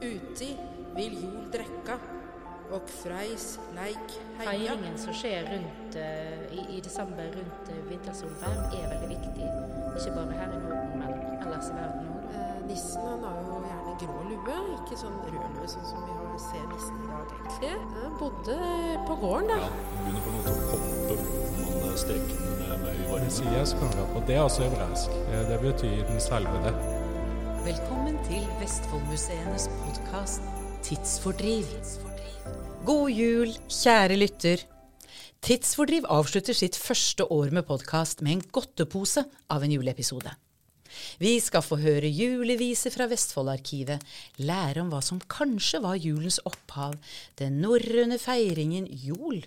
Uti vil jord drekka, og freis leik heia. Feiringen som skjer rundt, eh, i, i desember rundt uh, vintersolvær, er veldig viktig. Ikke bare her i Norden, men ellers i verden òg. Eh, nissen han har jo gjerne grå lue, ikke sånn rød lue sånn som vi har, ser nissen i dag egentlig. Han bodde på gården, da. Ja, begynner på en måte å poppe streker den med sies kanskje på det er altså hebraisk. Eh, Det betyr den selvede. Velkommen til Vestfoldmuseenes podkast Tidsfordriv. God jul, kjære lytter. Tidsfordriv avslutter sitt første år med podkast med en godtepose av en juleepisode. Vi skal få høre juleviser fra Vestfoldarkivet, lære om hva som kanskje var julens opphav, den norrøne feiringen jol.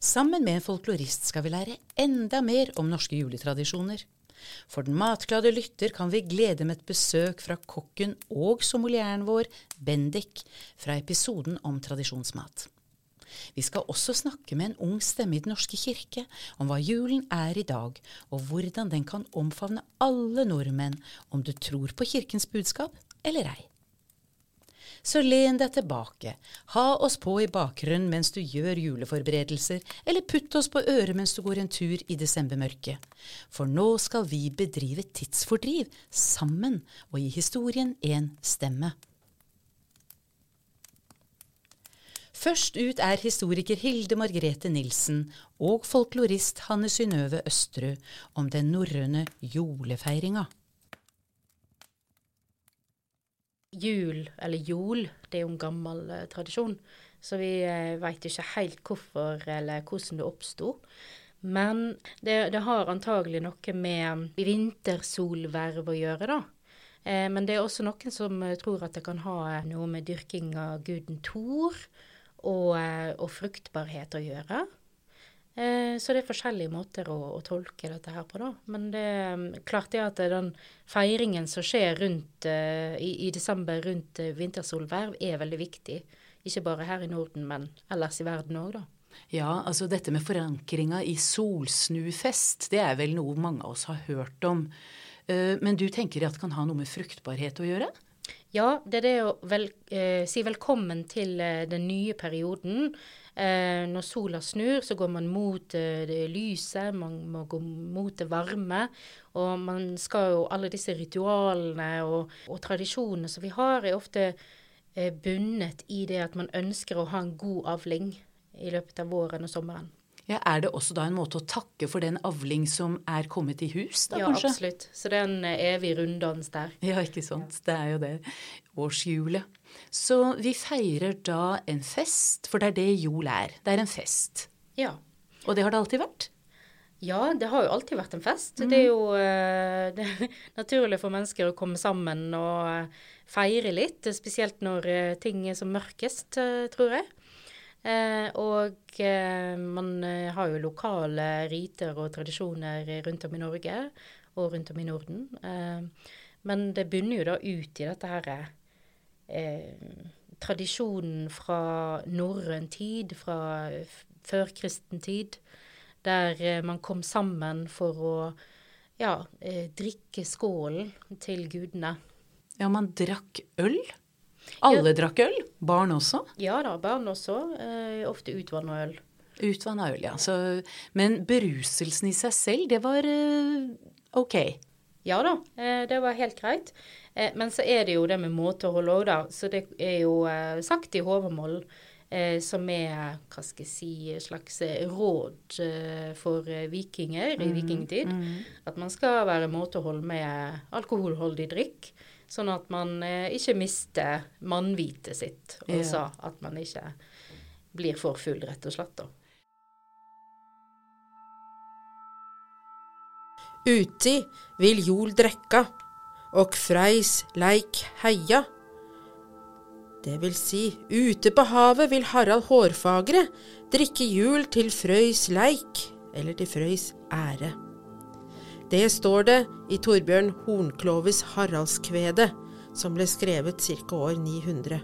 Sammen med en folklorist skal vi lære enda mer om norske juletradisjoner. For den matglade lytter kan vi glede med et besøk fra kokken og sommelieren vår, Bendik, fra episoden om tradisjonsmat. Vi skal også snakke med en ung stemme i Den norske kirke om hva julen er i dag, og hvordan den kan omfavne alle nordmenn, om du tror på kirkens budskap eller ei. Så len deg tilbake, ha oss på i bakgrunnen mens du gjør juleforberedelser, eller putt oss på øret mens du går en tur i desembermørket. For nå skal vi bedrive tidsfordriv sammen og gi historien en stemme. Først ut er historiker Hilde Margrethe Nilsen og folklorist Hanne Synnøve Østerud om den norrøne julefeiringa. Jul, eller jol, det er jo en gammel uh, tradisjon. Så vi uh, veit ikke helt hvorfor eller hvordan det oppsto. Men det, det har antagelig noe med vintersolverv å gjøre, da. Eh, men det er også noen som eh, tror at det kan ha noe med dyrking av guden Thor og, eh, og fruktbarhet å gjøre. Eh, Så det er forskjellige måter å, å tolke dette her på, da. Men det er mm, klart det at den feiringen som skjer rundt, eh, i, i desember rundt eh, vintersolverv, er veldig viktig. Ikke bare her i Norden, men ellers i verden òg, da. Ja, altså dette med forankringa i solsnufest, det er vel noe mange av oss har hørt om. Men du tenker at det kan ha noe med fruktbarhet å gjøre? Ja, det er det å vel, eh, si velkommen til den nye perioden. Eh, når sola snur, så går man mot eh, det lyset, man må gå mot det varme. Og man skal jo Alle disse ritualene og, og tradisjonene som vi har, er ofte eh, bundet i det at man ønsker å ha en god avling i løpet av våren og sommeren. Ja, Er det også da en måte å takke for den avling som er kommet i hus, da ja, kanskje? absolutt. Så det er en eh, evig runddans der. Ja, ikke sant. Det er jo det. Årshjulet. Så vi feirer da en fest, for det er det jul er. Det er en fest. Ja. Og det har det alltid vært. Ja, det har jo alltid vært en fest. Det er jo eh, det er naturlig for mennesker å komme sammen og eh, feire litt. Spesielt når ting er som mørkest, tror jeg. Eh, og eh, man eh, har jo lokale riter og tradisjoner rundt om i Norge og rundt om i Norden. Eh, men det bunner jo da ut i dette her eh, tradisjonen fra norrøn tid, fra førkristen tid, der eh, man kom sammen for å ja, drikke skålen til gudene. Ja, man drakk øl. Alle drakk øl. Barn også. Ja da, barn også. Eh, ofte utvanna øl. Utvanna øl, ja. Så, men beruselsen i seg selv, det var eh, ok. Ja da, eh, det var helt greit. Eh, men så er det jo det med måtehold òg, da. Så det er jo eh, sagt i Håvamål, eh, som er, hva skal jeg si, slags eh, råd eh, for vikinger i vikingtid. At man skal være måtehold med alkoholholdig drikk. Sånn at man eh, ikke mister mannvitet sitt. Ja. Altså at man ikke blir for full, rett og slett. da. Uti vil jol drekka, og freis leik heia. Det vil si, ute på havet vil Harald Hårfagre drikke jul til Frøys leik, eller til Frøys ære. Det står det i Torbjørn Hornkloves Haraldskvede, som ble skrevet ca. år 900.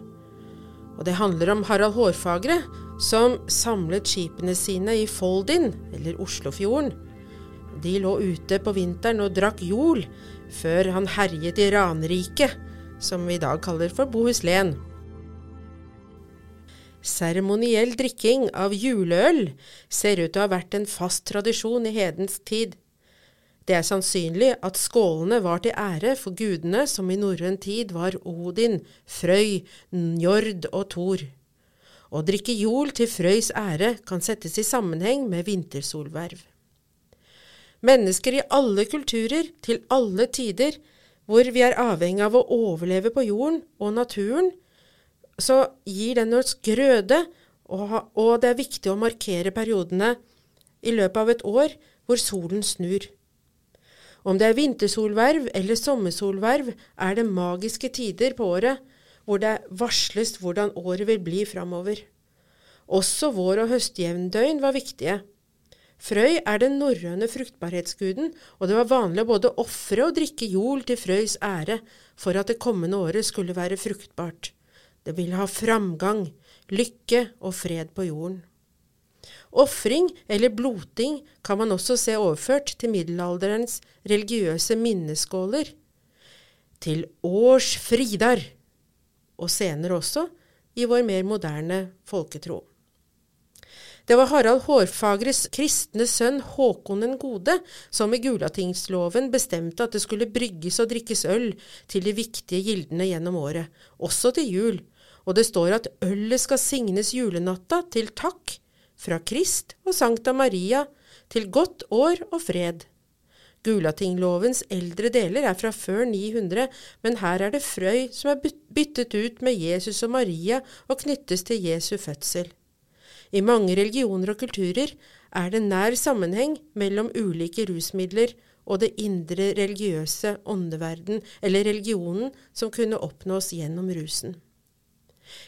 Og det handler om Harald Hårfagre, som samlet skipene sine i Foldin, eller Oslofjorden. De lå ute på vinteren og drakk jol, før han herjet i ranriket, som vi i dag kaller for bohuslen. Seremoniell drikking av juleøl ser ut til å ha vært en fast tradisjon i hedens tid. Det er sannsynlig at skålene var til ære for gudene som i norrøn tid var Odin, Frøy, Njord og Thor. Å drikke jol til Frøys ære kan settes i sammenheng med vintersolverv. Mennesker i alle kulturer, til alle tider, hvor vi er avhengig av å overleve på jorden og naturen, så gir den oss grøde, og, det er viktig å markere periodene i løpet av et år hvor solen snur. Om det er vintersolverv eller sommersolverv, er det magiske tider på året hvor det varsles hvordan året vil bli framover. Også vår- og høstjevndøgn var viktige. Frøy er den norrøne fruktbarhetsguden, og det var vanlig å både ofre og drikke jol til Frøys ære for at det kommende året skulle være fruktbart. Det ville ha framgang, lykke og fred på jorden. Ofring, eller bloting, kan man også se overført til middelalderens religiøse minneskåler. Til års fridar, og senere også i vår mer moderne folketro. Det var Harald Hårfagres kristne sønn Håkon den gode som i Gulatingsloven bestemte at det skulle brygges og drikkes øl til de viktige gildene gjennom året, også til jul, og det står at ølet skal signes julenatta til takk fra Krist og Sankta Maria til godt år og fred. Gulatinglovens eldre deler er fra før 900, men her er det Frøy som er byttet ut med Jesus og Maria og knyttes til Jesu fødsel. I mange religioner og kulturer er det nær sammenheng mellom ulike rusmidler og det indre religiøse åndeverden, eller religionen, som kunne oppnås gjennom rusen.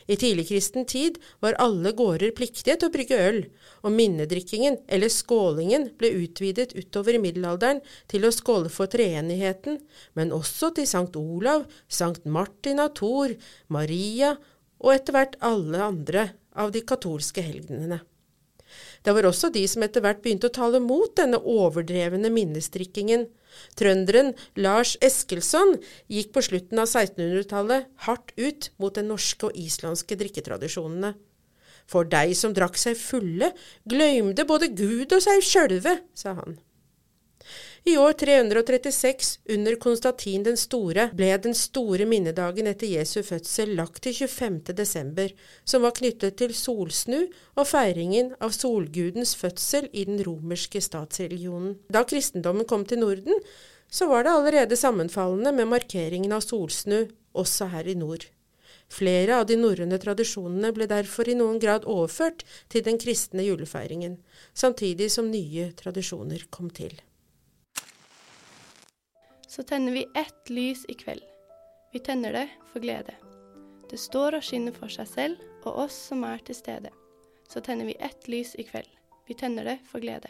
I tidligkristen tid var alle gårder pliktige til å brygge øl, og minnedrikkingen, eller skålingen, ble utvidet utover i middelalderen til å skåle for treenigheten, men også til Sankt Olav, Sankt Martin av Thor, Maria og etter hvert alle andre av de katolske helgenene. Det var også de som etter hvert begynte å tale mot denne overdrevne minnesdrikkingen. Trønderen Lars Eskilsson gikk på slutten av 1600-tallet hardt ut mot den norske og islandske drikketradisjonene. For dei som drakk seg fulle, gløymde både Gud og seg sjølve, sa han. I år 336, under Konstantin den store, ble den store minnedagen etter Jesu fødsel lagt til 25. desember, som var knyttet til solsnu og feiringen av solgudens fødsel i den romerske statsreligionen. Da kristendommen kom til Norden, så var det allerede sammenfallende med markeringen av solsnu, også her i nord. Flere av de norrøne tradisjonene ble derfor i noen grad overført til den kristne julefeiringen, samtidig som nye tradisjoner kom til så tenner vi ett lys i kveld. Vi tenner det for glede. Det står og skinner for seg selv og oss som er til stede. Så tenner vi ett lys i kveld. Vi tenner det for glede.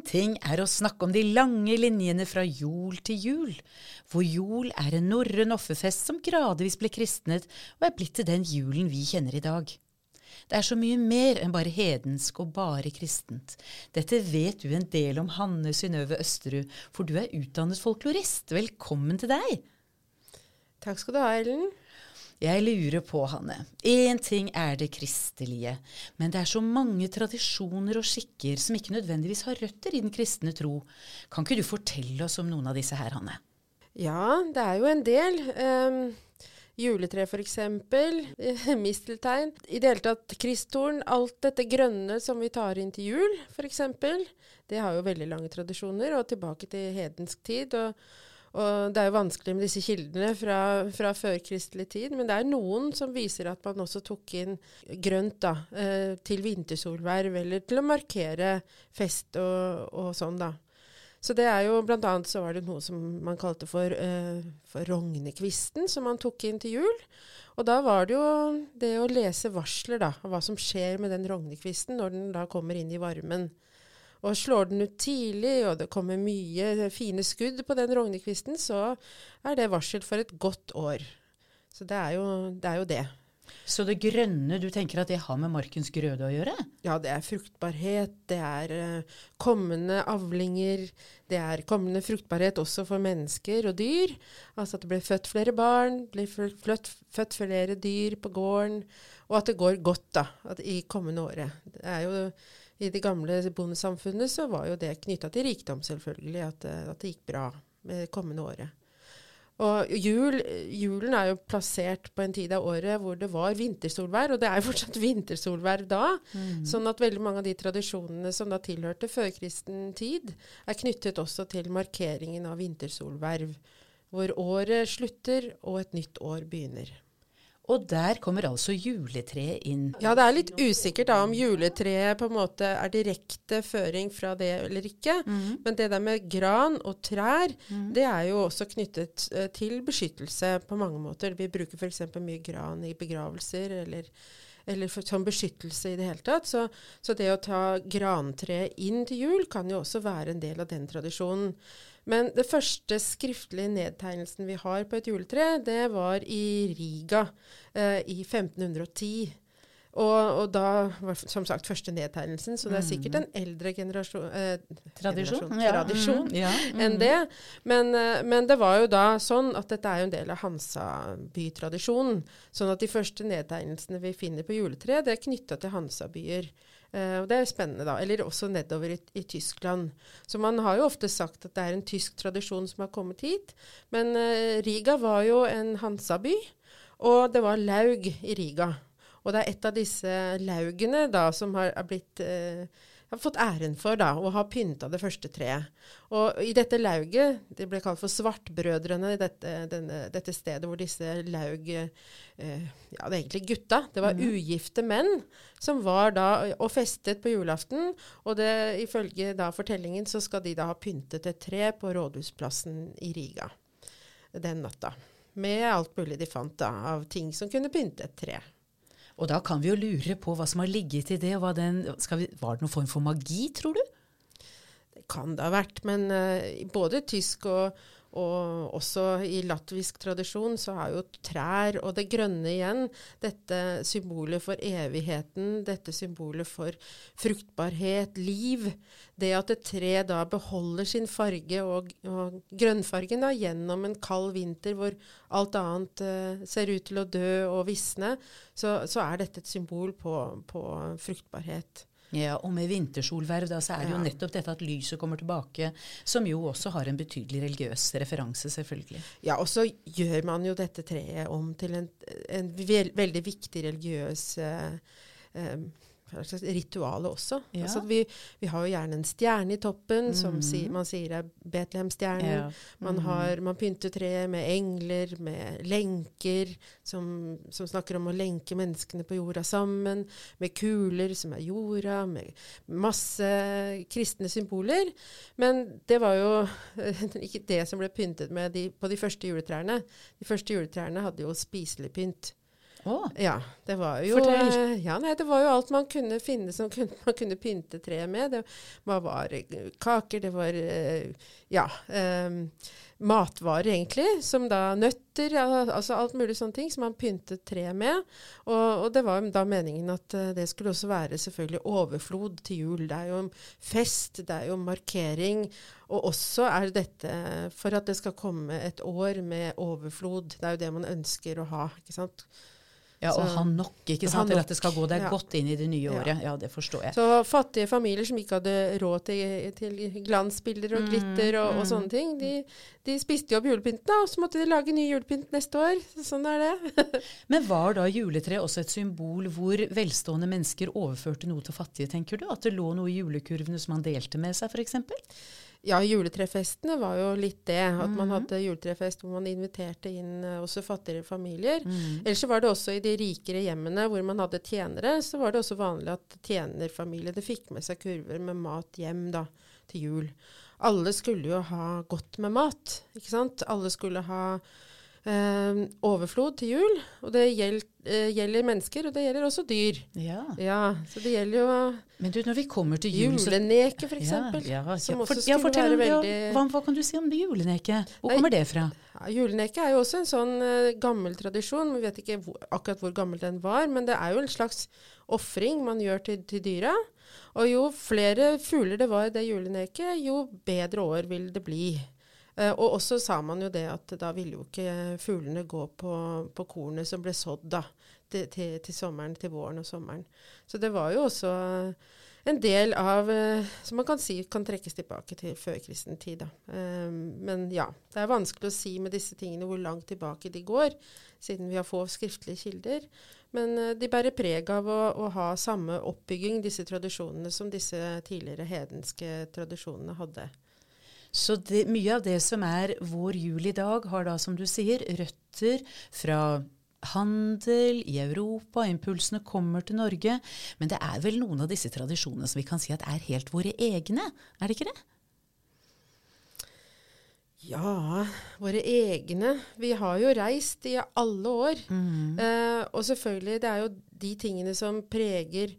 Én ting er å snakke om de lange linjene fra jol til jul, hvor jol er en norrøn offerfest som gradvis ble kristnet og er blitt til den julen vi kjenner i dag. Det er så mye mer enn bare hedensk og bare kristent. Dette vet du en del om, Hanne Synnøve Østerud, for du er utdannet folklorist. Velkommen til deg. Takk skal du ha, Ellen. Jeg lurer på, Hanne. Én ting er det kristelige, men det er så mange tradisjoner og skikker som ikke nødvendigvis har røtter i den kristne tro. Kan ikke du fortelle oss om noen av disse her, Hanne? Ja, det er jo en del. Um, juletre f.eks., misteltein. I det hele tatt kristtorn. Alt dette grønne som vi tar inn til jul, f.eks. Det har jo veldig lange tradisjoner, og tilbake til hedensk tid. og og det er jo vanskelig med disse kildene fra, fra førkristelig tid, men det er noen som viser at man også tok inn grønt da, eh, til vintersolverv, eller til å markere fest og, og sånn, da. Så det er jo blant annet så var det noe som man kalte for, eh, for rognekvisten, som man tok inn til jul. Og da var det jo det å lese varsler, da, hva som skjer med den rognekvisten når den da kommer inn i varmen. Og slår den ut tidlig, og det kommer mye fine skudd på den rognekvisten, så er det varsel for et godt år. Så det er jo det. Er jo det. Så det grønne, du tenker at det har med markens grøde å gjøre? Ja, det er fruktbarhet, det er uh, kommende avlinger, det er kommende fruktbarhet også for mennesker og dyr. Altså at det blir født flere barn, blir født, født flere dyr på gården, og at det går godt da, i kommende året. Det er jo i det gamle bondesamfunnet så var jo det knytta til rikdom, selvfølgelig. At, eh, at, det gikk bra med det kommende året. Og jul, julen er jo plassert på en tid av året hvor det var vintersolvær, og det er jo fortsatt vintersolvær da. Mm. Sånn at veldig mange av de tradisjonene som da tilhørte førkristen tid, er knyttet også til markeringen av vintersolverv. Hvor året slutter og et nytt år begynner. Og der kommer altså juletreet inn. Ja, det er litt usikkert da om juletreet på en måte er direkte føring fra det eller ikke. Mm. Men det der med gran og trær, mm. det er jo også knyttet uh, til beskyttelse på mange måter. Vi bruker f.eks. mye gran i begravelser eller, eller for, som beskyttelse i det hele tatt. Så, så det å ta grantreet inn til jul kan jo også være en del av den tradisjonen. Men det første skriftlige nedtegnelsen vi har på et juletre, det var i Riga eh, i 1510. Og, og, da var som sagt første nedtegnelsen, så det er sikkert en eldre generasjon, eh, tradisjon, generasjon ja. tradisjon mm, ja. mm. enn det. Men, eh, men, det var jo da sånn at dette er jo en del av Hansabytradisjonen. Sånn at de første nedtegnelsene vi finner på juletre, det er knytta til Hansabyer. Uh, og Det er spennende, da. Eller også nedover i, i, Tyskland. Så man har jo ofte sagt at det er en tysk tradisjon som har kommet hit. Men uh, Riga var jo en Hansaby, og det var laug i Riga. Og det er et av disse laugene da som har, blitt uh, har fått æren for da, å ha pynta det første treet. Og i dette lauget, det ble kalt for Svartbrødrene, dette, denne, dette stedet hvor disse laug eh, Ja, det er egentlig gutta. Det var mm. ugifte menn som var da og festet på julaften. Og det, ifølge da fortellingen så skal de da ha pyntet et tre på Rådhusplassen i Riga den natta. Med alt mulig de fant da, av ting som kunne pynte et tre. Og da kan vi jo lure på hva som har ligget i det. Den, vi, var det noen form for magi, tror du? Det kan det ha vært, men uh, både tysk og, og også i latvisk tradisjon så er jo trær og det grønne igjen dette symbolet for evigheten, dette symbolet for fruktbarhet, liv. Det at et tre da beholder sin farge og, og grønnfargen da, gjennom en kald vinter hvor alt annet uh, ser ut til å dø og visne, så, så er dette et symbol på, på fruktbarhet. Ja, Og med vintersolverv da, så er det jo nettopp dette at lyset kommer tilbake, som jo også har en betydelig religiøs referanse, selvfølgelig. Ja, og så gjør man jo dette treet om til en, en veldig viktig religiøs eh, eh, ritualet også. Ja. Altså vi, vi, har jo gjerne en stjerne i toppen, mm. som si, man sier er Betlehemstjernen. Ja. Mm. Man, har, man pynter treet med engler, med lenker, som, som, snakker om å lenke menneskene på jorda sammen, med kuler, som er jorda, med masse kristne symboler. Men det var jo ikke det som ble pyntet med de, på de første juletrærne. De første juletrærne hadde jo spiselig pynt. Oh. Ja, det var jo Fortell. Ja, nei, det var jo alt man kunne finne som kunne, man kunne pynte treet med. Det var kaker, det var eh, ja, um, matvarer egentlig, som da nøtter, ja, altså alt mulig sånne ting som man pyntet treet med. Og, og, det var da meningen at det skulle også være selvfølgelig overflod til jul. Det er jo fest, det er jo markering. Og også er dette for at det skal komme et år med overflod. Det er jo det man ønsker å ha. ikke sant? Ja, og ha nok, ikke sant? Nok, at det skal gå deg ja. godt inn i det nye året. Ja, det forstår jeg. Så fattige familier som ikke hadde råd til, til glansbilder og Mm, glitter og, og mm. sånne ting, de, de spiste jo opp julepynten, og så måtte de lage ny julepynt neste år. Sånn er det. Men var da juletreet også et symbol hvor velstående mennesker overførte noe til fattige, tenker du? At det lå noe i julekurvene som man delte med seg, f.eks.? Ja, juletrefestene var jo litt det. At man Mhm. hadde juletrefest hvor man inviterte inn eh, også fattigere familier. Mm. Ellers så var det også i de rikere hjemmene hvor man hadde tjenere, så var det også vanlig at tjenerfamiliene fikk med seg kurver med mat hjem da, til jul. Alle skulle jo ha godt med mat, ikke sant? Alle skulle ha eh, overflod til jul. Og det gjelder, eh, gjelder mennesker, og det gjelder også dyr. Ja. Ja, så det gjelder jo Men du, når vi kommer til jul, så juleneke, for eksempel. Ja, ja, som også For- ja, fortell være veldig- hva, hva kan du si om juleneke? Hvor Nei. kommer det fra? Ja, juleneke er jo også en sånn uh, gammel tradisjon. Vi vet ikke hvor, akkurat hvor gammel den var, men det er jo en slags ofring man gjør til, til dyra. Og jo flere fugler det var i det juleneket, jo bedre år vil det bli. Eh, og også sa man jo det at da ville jo ikke fuglene gå på, på kornet som ble sådd da, til, til, sommeren, til våren og sommeren. Så det var jo også en del av eh, Som man kan si kan trekkes tilbake til førkristen tid. Da. Eh, men ja, det er vanskelig å si med disse tingene hvor langt tilbake de går, siden vi har få skriftlige kilder. Men de bærer preg av å, å ha samme oppbygging, disse tradisjonene, som disse tidligere hedenske tradisjonene hadde. Så det, mye av det som er vår jul i dag, har da, som du sier, røtter fra handel i Europa, impulsene kommer til Norge. Men det er vel noen av disse tradisjonene som vi kan si at er helt våre egne, er det ikke det? Ja, våre egne. Vi har jo reist i alle år. Eh, og selvfølgelig, det er jo de tingene som preger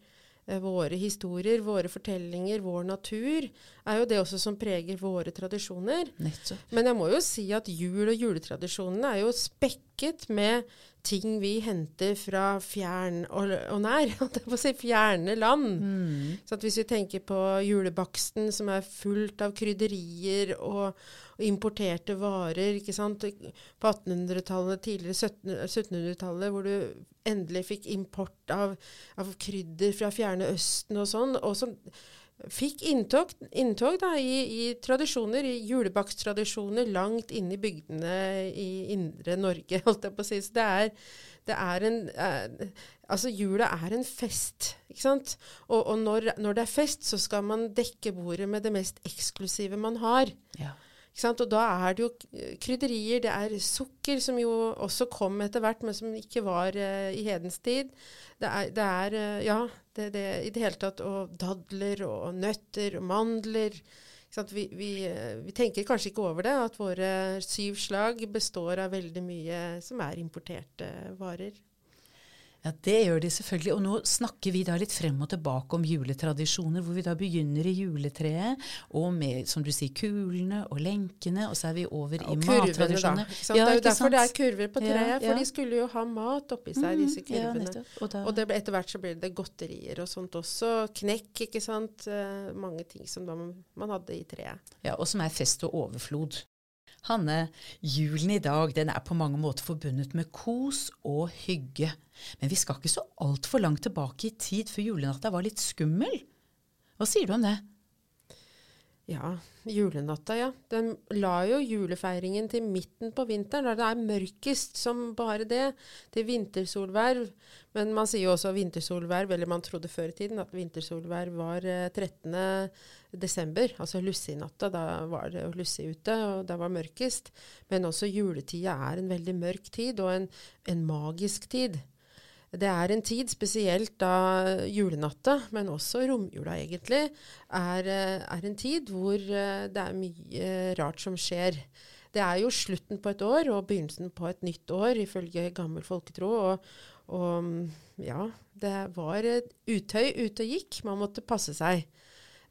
våre historier, våre fortellinger, vår natur, er jo det også som preger våre tradisjoner. Nettopp. Men jeg må jo si at jul og juletradisjonene er jo spekket med ting vi henter fra fjern og, og nær. si fjerne land. Så at hvis vi tenker på julebaksten som er fullt av krydderier og, importerte varer ikke sant? På 1800-tallet, tidligere 1700-tallet, hvor du endelig fikk import av, av krydder fra fjerne Østen og sånn. og som fikk inntog, inntog da, i, i tradisjoner, i julebakkstradisjoner langt inne i bygdene i indre Norge, holdt jeg på å si. Så det er, det er en eh, Altså, jula er en fest, ikke sant? Og, og når, når det er fest, så skal man dekke bordet med det mest eksklusive man har. Ja. Og da er det jo krydderier, det er sukker, som jo også kom etter hvert, men som ikke var uh, i hedens tid. Det er, det er uh, ja, det, det, i det hele tatt, og dadler og nøtter og mandler. Vi, vi, uh, vi tenker kanskje ikke over det, at våre syv slag består av veldig mye som er importerte varer. Ja, det gjør de selvfølgelig. Og nå snakker vi da litt frem og tilbake om juletradisjoner, hvor vi da begynner i juletreet, og med, som du sier, kulene og lenkene, og så er vi over i Og da. mattradisjoner. Ja, det er jo derfor derfor det er kurver på Ja, treet, for ja. de skulle jo ha mat oppi seg, disse kurvene. Og Og det etter hvert så ble det godterier og sånt også. Knekk, ikke sant. Eh, mange ting som da man, man hadde i treet. ja, og som er fest og overflod. Hanne, julen i dag den er på mange måter forbundet med kos og hygge. Men vi skal ikke så altfor langt tilbake i tid før julenatta var litt skummel. Hva sier du om det? Ja, julenatta, ja. Den la jo julefeiringen til midten på vinteren, da det er mørkest som bare det, til vintersolverv. Men man sier jo også vintersolverv, eller man trodde før i tiden at vintersolverv var eh, 13. desember, altså lussinatta. Da var det lusse ute, og da var mørkest. Men også juletida er en veldig mørk tid, og en, en magisk tid. Det er en tid, spesielt da julenatta, men også romjula egentlig, er, eh, er en tid hvor eh, det er mye rart som skjer. Det er jo slutten på et år og begynnelsen på et nytt år, ifølge gammel folketro. Og, og mm, ja, det var et utøy ute og gikk. Man måtte passe seg.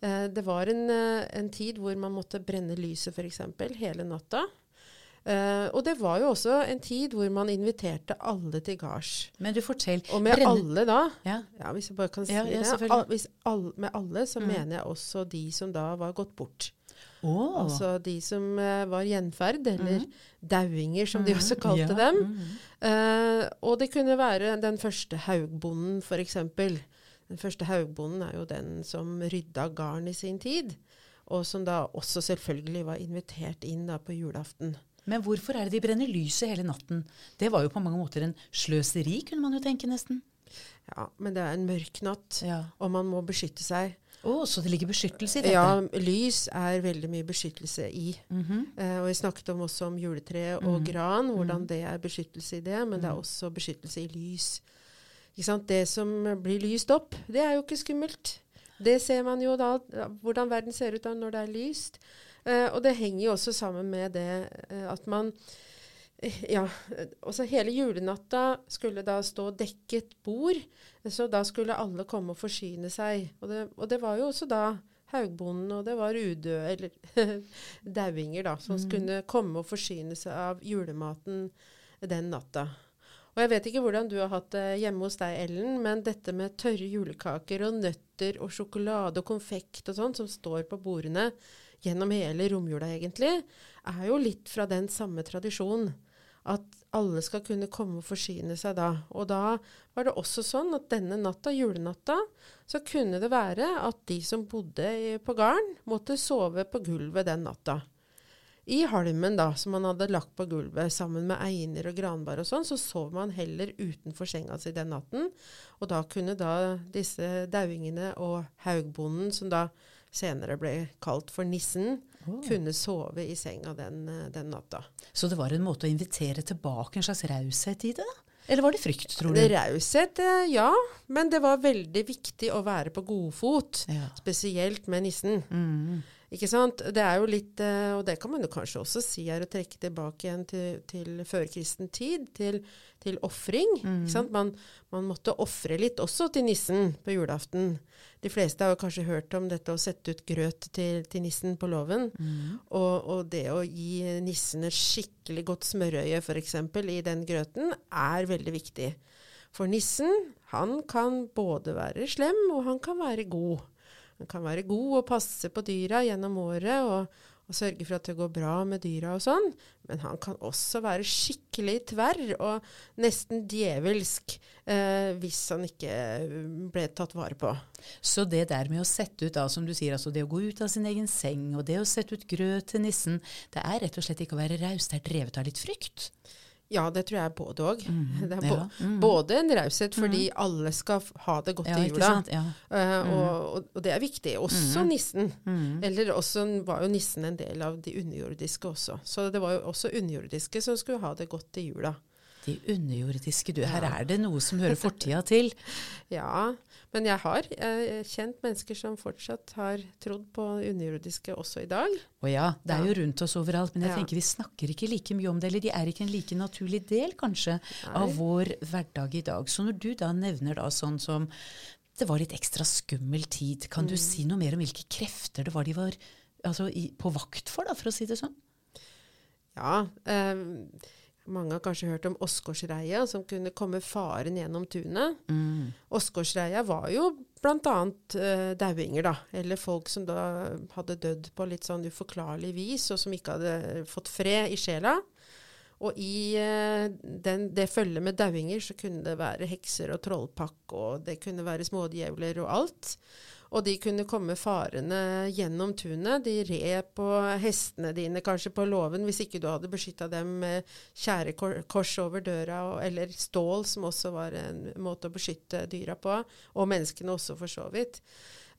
Eh, Det var en, eh, en tid hvor man måtte brenne lyset f.eks. hele natta. Uh, og det var jo også en tid hvor man inviterte alle til gards. Men du fortell. Og med brenne- alle da, Ja. ja, hvis jeg bare kan si Ja, ja, det, al hvis all, med alle så Mm. mener jeg også de som da var gått bort. Oh. Altså de som uh, var gjenferd, eller dauinger som de også kalte dem. Eh, og det kunne være den første haugbonden, f.eks. Den første haugbonden er jo den som rydda garn i sin tid. Og som da også selvfølgelig var invitert inn da på julaften. Men hvorfor er det de brenner lyset hele natten? Det var jo på mange måter en sløseri, kunne man jo tenke nesten. Ja, Men det er en mørk natt, Ja. og man må beskytte seg. Å, så det ligger beskyttelse i dette? Ja, lys er veldig mye beskyttelse i. Mhm. Eh, og jeg snakket om også om juletre og gran, hvordan det er beskyttelse i det. Men det er også beskyttelse i lys. Det som blir lyst opp, det er jo ikke skummelt. Det ser man jo da, hvordan verden ser ut da når det er lyst. Eh, og det henger jo også sammen med det eh, at man eh, ja, også hele julenatta skulle da stå dekket bord, så da skulle alle komme og forsyne seg. Og det, og det var jo også da Haugbonden, og det var udøde, eller dauinger, da, som skulle komme og forsyne seg av julematen den natta. Og jeg vet ikke hvordan du har hatt det hjemme hos deg, Ellen, men dette med tørre julekaker og nøtter og sjokolade og konfekt og sånn som står på bordene gjennom hele romjula egentlig, er jo litt fra den samme tradisjonen. At alle skal kunne komme og forsyne seg da. Og da var det også sånn at denne natta, julenatta, så kunne det være at de som bodde på gården, måtte sove på gulvet den natta. I halmen da, som man hadde lagt på gulvet sammen med einer og granbar og sånn, så sov man heller utenfor senga si den natten. Og da kunne da disse dauingene og haugbonden, som da senere ble kalt for nissen, kunne sove i senga den, eh, den natta. Så det var en måte å invitere tilbake en slags raushet i det? da? Eller var det frykt, tror du? Raushet, eh, ja. Men det var veldig viktig å være på godfot. Ja. Spesielt med nissen. Mm. Ikke sant? Det er jo litt, eh, og det kan man jo kanskje også si er å trekke tilbake igjen til, til førkristen tid, til, til ofring. ikke sant? Man, man måtte ofre litt også til nissen på julaften. De fleste har jo kanskje hørt om dette å sette ut grøt til, til nissen på låven. Og, og det å gi nissen et skikkelig godt smørøye f.eks. i den grøten, er veldig viktig. For nissen, han kan både være slem, og han kan være god. Han kan være god og passe på dyra gjennom året og, og sørge for at det går bra med dyra og sånn. Men han kan også være skikkelig tverr og nesten djevelsk eh, hvis han ikke ble tatt vare på. Så det der med å sette ut, da, som du sier, altså det å gå ut av sin egen seng, og det å sette ut grøt til nissen, det er rett og slett ikke å være raus, det er drevet av litt frykt. Ja, det tror jeg er både òg. Er ja, mm. både en raushet fordi alle skal ha det godt Ja, i jula. Ja. Eh, og, og, og det er viktig. Også nissen. Eller også var jo nissen en del av de underjordiske også. Så det var jo også underjordiske som skulle ha det godt i jula. De underjordiske, du. Her er det noe som hører fortida til. Ja, men jeg har eh, kjent mennesker som fortsatt har trodd på underjordiske også i dag. Å ja, det er jo rundt oss overalt, men jeg Ja. tenker vi snakker ikke like mye om det, eller de er ikke en like naturlig del, kanskje, av vår hverdag i dag. Så når du da nevner da sånn som det var litt ekstra skummel tid, kan Mm. du si noe mer om hvilke krefter det var de var altså, i, på vakt for, da, for å si det sånn? Ja, eh, mange har kanskje hørt om Åsgårdsreia, som kunne komme faren gjennom tunet. Åsgårdsreia var jo bl.a. Uh, dauinger, da. Eller folk som da hadde dødd på litt sånn uforklarlig vis, og som ikke hadde fått fred i sjela. Og i uh, den, det følget med dauinger så kunne det være hekser og trollpakk, og det kunne være smådjevler og alt. Og de kunne komme farende gjennom tunet. De red på hestene dine, kanskje på låven, hvis ikke du hadde beskytta dem med tjærekors over døra, eller stål, som også var en måte å beskytte dyra på. Og menneskene også, for så vidt.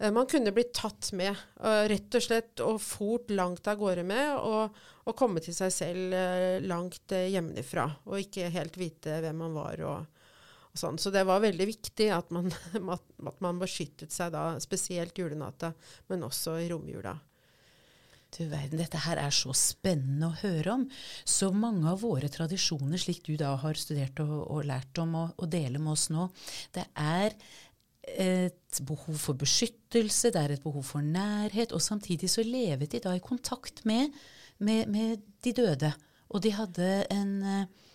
Eh, Man kunne blitt tatt med, eh, rett og slett, og fort langt av gårde med, og, og komme til seg selv eh, langt hjemmefra, og ikke helt vite hvem man var. og sånn. Så det var veldig viktig at man, at, man beskyttet seg da, spesielt julenatta, men også i romjula. Du verden, dette her er så spennende å høre om. Så mange av våre tradisjoner, slik du da har studert og, og lært om og, og deler med oss nå, det er et behov for beskyttelse, det er et behov for nærhet, og samtidig så levet de da i kontakt med, med, med de døde. Og de hadde en eh,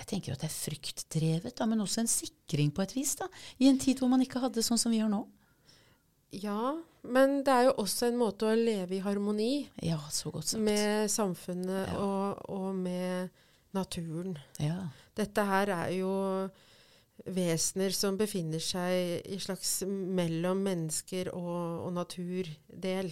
jeg tenker at det er fryktdrevet, da, men også en sikring på et vis, da, i en tid hvor man ikke hadde sånn som vi har nå. Ja, men det er jo også en måte å leve i harmoni Ja, med samfunnet Ja. og, og med naturen. Ja. Dette her er jo vesener som befinner seg i slags mellom mennesker og, og naturdel.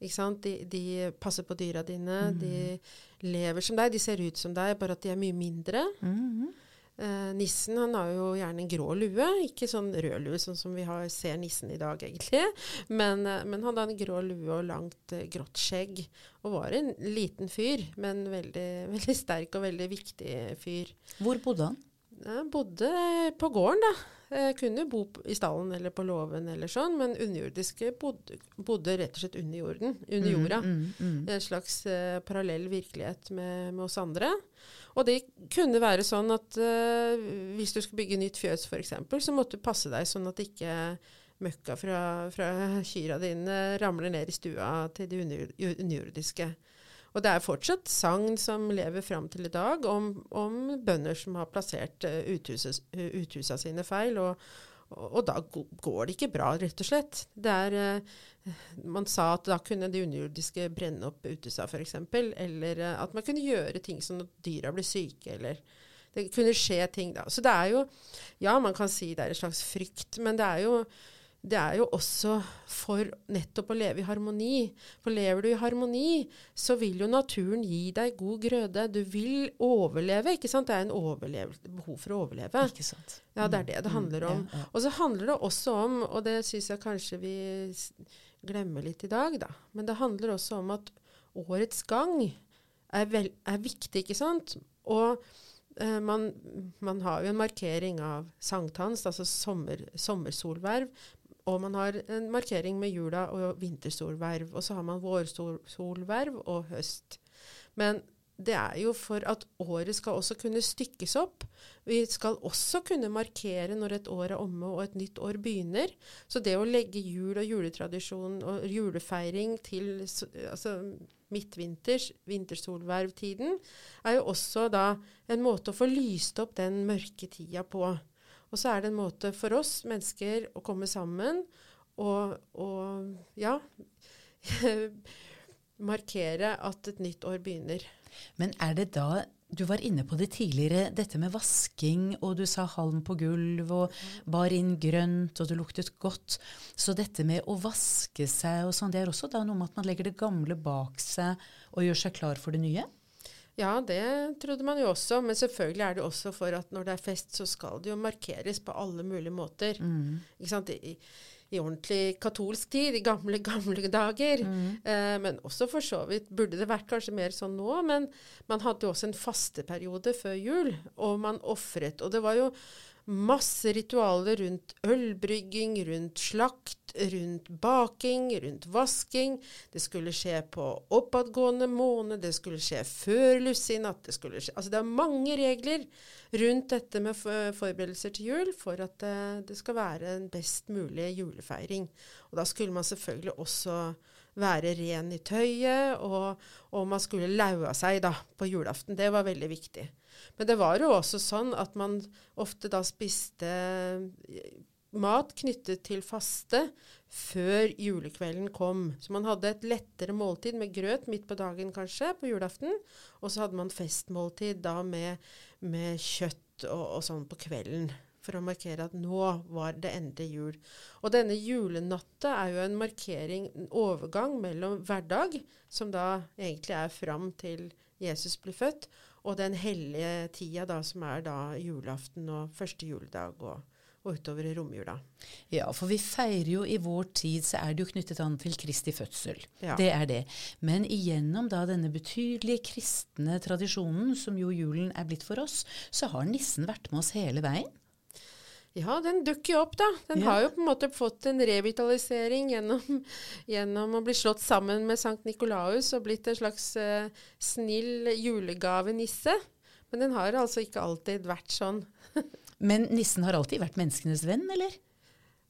Ikke sant? De, de passer på dyra dine, de lever som deg, de ser ut som deg, bare at de er mye mindre. Mhm. Eh, nissen han har jo gjerne en grå lue, ikke sånn rød lue sånn som vi har, ser nissen i dag egentlig. Men, eh, men han hadde en grå lue og langt eh, grått skjegg. Og var en liten fyr, men veldig, veldig sterk og veldig viktig fyr. Hvor bodde han? Han bodde på gården, da. Jeg kunne bo i stallen eller på låven eller sånn, men underjordiske bodde, bodde rett og slett under jorden. Under jorda. Mm, mm. En slags eh, parallell virkelighet med, med oss andre. Og det kunne være sånn at eh, hvis du skulle bygge nytt fjøs f.eks., så måtte du passe deg sånn at ikke møkka fra, fra kyra dine ramler ned i stua til de under, underjordiske. Og det er fortsatt sagn som lever fram til i dag om, om bønder som har plassert uh, uthuset, uh, uthusa sine feil. Og, og, da går det ikke bra, rett og slett. Er, eh, man sa at da kunne de underjordiske brenne opp uthusa f.eks. Eller eh, at man kunne gjøre ting som at dyra ble syke. eller det kunne skje ting da. Så det er jo Ja, man kan si det er en slags frykt, men det er jo det er jo også for nettopp å leve i harmoni. For lever du i harmoni, så vil jo naturen gi deg god grøde. Du vil overleve, ikke sant? Det er en behov for å overleve. Ikke sant. Ja, det er det det handler om. Ja, ja. Og så handler det også om, og det syns jeg kanskje vi glemmer litt i dag, da, men det handler også om at årets gang er, vel, er viktig, ikke sant? Og eh, man, man har jo en markering av sankthans, altså sommer, sommersolverv. Og man har en markering med jula og vintersolverv. Og så har man vårsolverv og høst. Men det er jo for at året skal også kunne stykkes opp. Vi skal også kunne markere når et år er omme og et nytt år begynner. Så det å legge jul og juletradisjon og julefeiring til altså midtvinters, vintersolvervtiden, er jo også da en måte å få lyst opp den mørke tida på. Og så er det en måte for oss mennesker å komme sammen og, og ja markere at et nytt år begynner. Men er det da Du var inne på det tidligere, dette med vasking, og du sa halm på gulv, og bar inn grønt, og det luktet godt. Så dette med å vaske seg og sånn, det er også da noe med at man legger det gamle bak seg og gjør seg klar for det nye? Ja, det trodde man jo også, men selvfølgelig er det også for at når det er fest, så skal det jo markeres på alle mulige måter. Ikke sant? I, I ordentlig katolsk tid, i gamle, gamle dager. Eh, men også for så vidt burde det vært kanskje mer sånn nå, men man hadde jo også en fasteperiode før jul, og man ofret. Og det var jo masse ritualer rundt ølbrygging, rundt slakt, rundt baking, rundt vasking. Det skulle skje på oppadgående måned, det skulle skje før lussinatt. Det, skulle altså det er mange regler rundt dette med forberedelser til jul for at det, det skal være en best mulig julefeiring. Og da skulle man selvfølgelig også være ren i tøyet, og, og man skulle laue seg da på julaften. Det var veldig viktig. Men det var jo også sånn at man ofte da spiste eh, mat knyttet til faste før julekvelden kom. Så man hadde et lettere måltid med grøt midt på dagen kanskje, på julaften. Og så hadde man festmåltid da med, med kjøtt og, og sånn på kvelden. For å markere at nå var det endelig jul. Og denne julenatta er jo en markering, en overgang mellom hverdag, som da egentlig er fram til Jesus blir født, og den hellige tida da, som er da julaften og første juledag og, og utover i romjula. Ja, for vi feirer jo i vår tid, så er det jo knyttet an til Kristi fødsel. Ja. Det er det. Men igjennom da denne betydelige kristne tradisjonen, som jo julen er blitt for oss, så har nissen vært med oss hele veien. Ja, den dukker jo opp, da. Den Ja. har jo på en måte fått en revitalisering gjennom, gjennom å bli slått sammen med Sankt Nikolaus og blitt en slags eh, snill julegavenisse. Men den har altså ikke alltid vært sånn. Men nissen har alltid vært menneskenes venn, eller?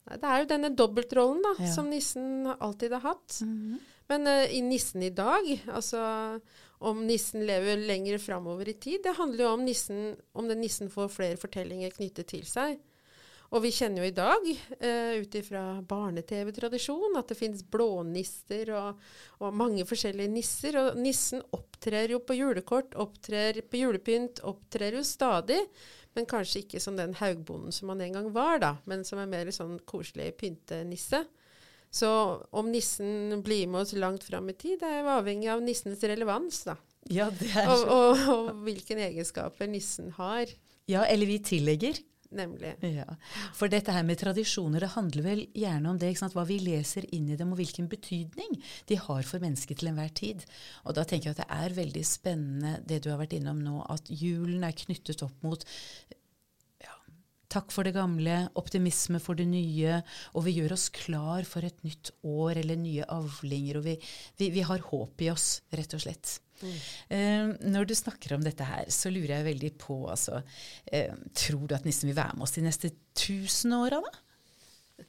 Det er jo denne dobbeltrollen da, Ja. som nissen alltid har hatt. Men uh, i nissen i dag, altså om nissen lever lenger framover i tid, det handler jo om, nissen, om den nissen får flere fortellinger knyttet til seg. Og vi kjenner jo i dag, eh, ut ifra barne-TV-tradisjon, at det finnes blånisser og, og, mange forskjellige nisser. Og nissen opptrer jo på julekort, opptrer på julepynt, opptrer jo stadig. Men kanskje ikke som den haugbonden som han en gang var, da, men som er mer sånn koselig pyntenisse. Så om nissen blir med oss langt fram i tid, det er jo avhengig av nissens relevans, da. Ja, det er Og, så. og, og hvilke egenskaper nissen har, Ja, eller vi tillegger. Nemlig. Ja. For dette her med tradisjoner, det handler vel gjerne om det, hva vi leser inn i dem, og hvilken betydning de har for mennesket til enhver tid. Og da tenker jeg at det er veldig spennende det du har vært innom nå, at julen er knyttet opp mot ja, takk for det gamle, optimisme for det nye, og vi gjør oss klar for et nytt år eller nye avlinger, og vi, vi, vi har håp i oss, rett og slett. Eh, når du snakker om dette her, så lurer jeg veldig på altså, eh, Tror du at nissen vil være med oss de neste tusen åra, da?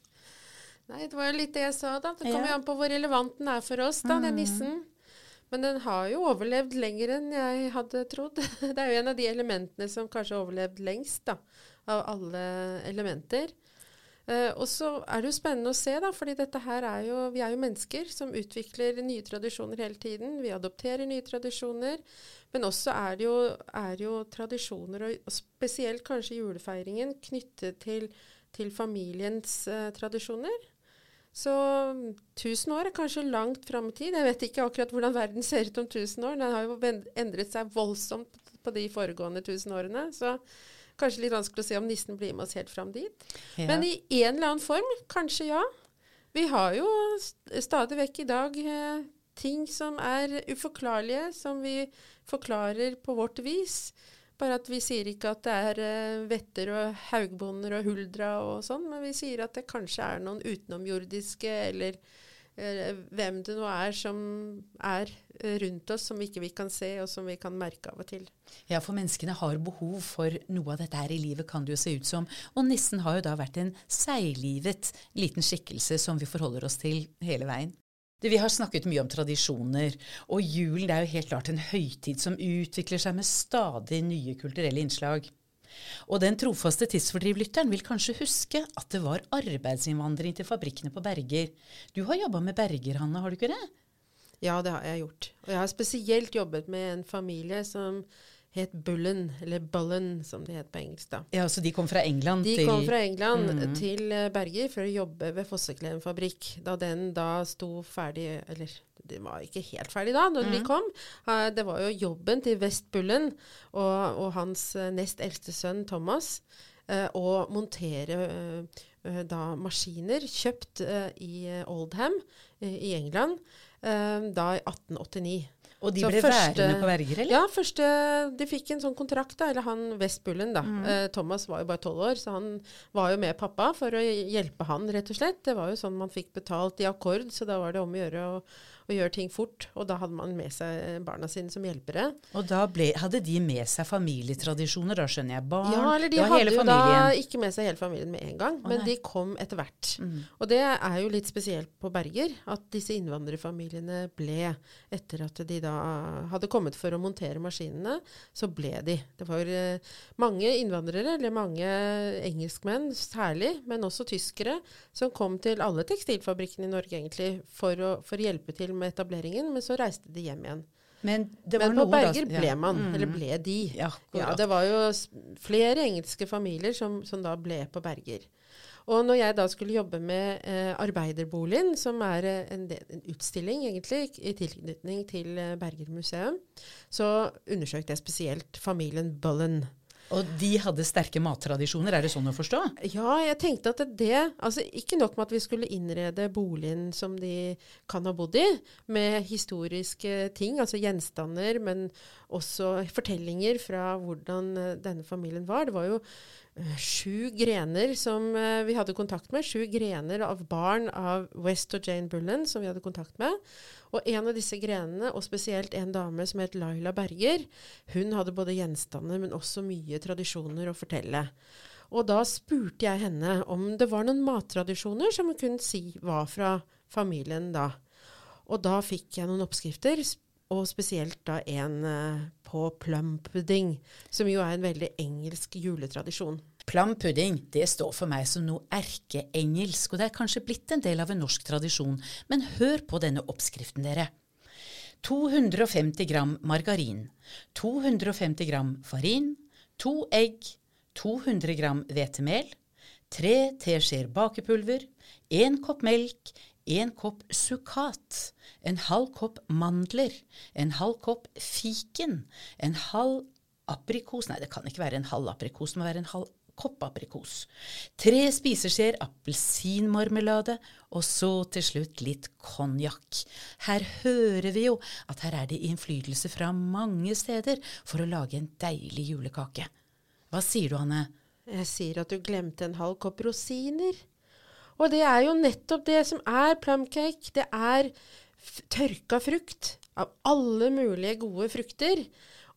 Nei, det var jo litt det jeg sa, da. Det kommer Ja. jo an på hvor relevant den er for oss, da, den nissen. Men den har jo overlevd lenger enn jeg hadde trodd. Det er jo en av de elementene som kanskje har overlevd lengst, da. Av alle elementer. Eh, og så er det jo spennende å se, da, fordi dette her er jo Vi er jo mennesker som utvikler nye tradisjoner hele tiden. Vi adopterer nye tradisjoner. Men også er det jo, er jo tradisjoner, og, spesielt kanskje julefeiringen, knyttet til, til familiens uh, tradisjoner. Så mm, 1000 år er kanskje langt fram i tid. Jeg vet ikke akkurat hvordan verden ser ut om 1000 år. Den har jo endret seg voldsomt på de foregående 1000 årene. Så kanskje litt vanskelig å se om nissen blir med oss helt fram dit. Ja. Men i en eller annen form, kanskje ja. Vi har jo st stadig vekk i dag eh, ting som er uforklarlige, som vi forklarer på vårt vis. Bare at vi sier ikke at det er eh, vetter og haugbonder og huldra og sånn, men vi sier at det kanskje er noen utenomjordiske eller hvem det nå er som er eh, rundt oss, som ikke vi kan se, og som vi kan merke av og til. Ja, for menneskene har behov for noe av dette her i livet, kan det jo se ut som. Og nissen har jo da vært en seiglivet liten skikkelse som vi forholder oss til hele veien. Det, vi har snakket mye om tradisjoner, og julen er jo helt klart en høytid som utvikler seg med stadig nye kulturelle innslag. Og den trofaste tidsfordrivlytteren vil kanskje huske at det var arbeidsinnvandring til fabrikkene på Berger. Du har jobba med Berger, Hanne, har du ikke det? Ja, det har jeg gjort. Og jeg har spesielt jobbet med en familie som het Bullen, eller Bullen som det het på engelsk. da. Ja, Så de kom fra England De til kom fra England Mm. til eh, Berger for å jobbe ved Fosseklem fabrikk. Da den da sto ferdig Eller den var ikke helt ferdig da, når Mm. vi kom. Eh, Det var jo jobben til West Bullen og, og hans eh, nest eldste sønn Thomas eh, å montere eh, da maskiner kjøpt i Oldham i England da i 1889. Og de ble første- værende på verger, eller? Ja, første, de fikk en sånn kontrakt, da, eller han West Bullen, da. Mm. Eh, Thomas var jo bare tolv år, så han var jo med pappa for å hjelpe han, rett og slett. Det var jo sånn man fikk betalt i akkord, så da var det om å gjøre å, å gjør ting fort. Og da hadde man med seg barna sine som hjelpere. Og da ble, hadde de med seg familietradisjoner, da skjønner jeg. Barn, Ja, eller de hadde jo da ikke med seg hele familien med en gang, men de kom etter hvert. Mm. Og det er jo litt spesielt på Berger, at disse innvandrerfamiliene ble, etter at de da hadde kommet for å montere maskinene, så ble de. Det var eh, mange innvandrere, eller mange engelskmenn særlig, men også tyskere, som kom til alle tekstilfabrikkene i Norge egentlig for å, for å hjelpe til med etableringen, men så reiste de hjem igjen. Men, det var Men på Berger da- ja. ble man, Mm. eller ble de. Ja, Ja, det var jo flere engelske familier som, som da ble på Berger. Og når jeg da skulle jobbe med eh, arbeiderboligen, som er eh, en, del, en utstilling egentlig i tilknytning til eh, Berger museum, så undersøkte jeg spesielt familien Bullen. Og de hadde sterke mattradisjoner, er det sånn å forstå? Ja, jeg tenkte at det Altså ikke nok med at vi skulle innrede boligen som de kan ha bodd i, med historiske ting, altså gjenstander, men også fortellinger fra hvordan eh, denne familien var. Det var jo eh, sju grener som eh, vi hadde kontakt med. Sju grener av barn av West og Jane Bullen som vi hadde kontakt med. Og en av disse grenene, og spesielt en dame som het Laila Berger, hun hadde både gjenstander, men også mye tradisjoner å fortelle. Og da spurte jeg henne om det var noen mattradisjoner som hun kunne si var fra familien da. Og da fikk jeg noen oppskrifter, og spesielt da en eh, på plum pudding, som jo er en veldig engelsk juletradisjon. Plum pudding det står for meg som noe erkeengelsk, og det er kanskje blitt en del av en norsk tradisjon, men hør på denne oppskriften, dere. 250 gram margarin, 250 gram farin, to egg, 200 gram hvetemel, tre teskjeer bakepulver, én kopp melk, én kopp sukkat, en halv kopp mandler, en halv kopp fiken, en halv aprikos Nei, det kan ikke være en halv aprikos, det må være en halv kopp aprikos. Tre spiseskjeer appelsinmarmelade, og så til slutt litt konjakk. Her hører vi jo at her er det innflytelse fra mange steder for å lage en deilig julekake. Hva sier du, Anne? Jeg sier at du glemte en halv kopp rosiner. Og det er jo nettopp det som er plumcake. Det er tørka frukt av alle mulige gode frukter.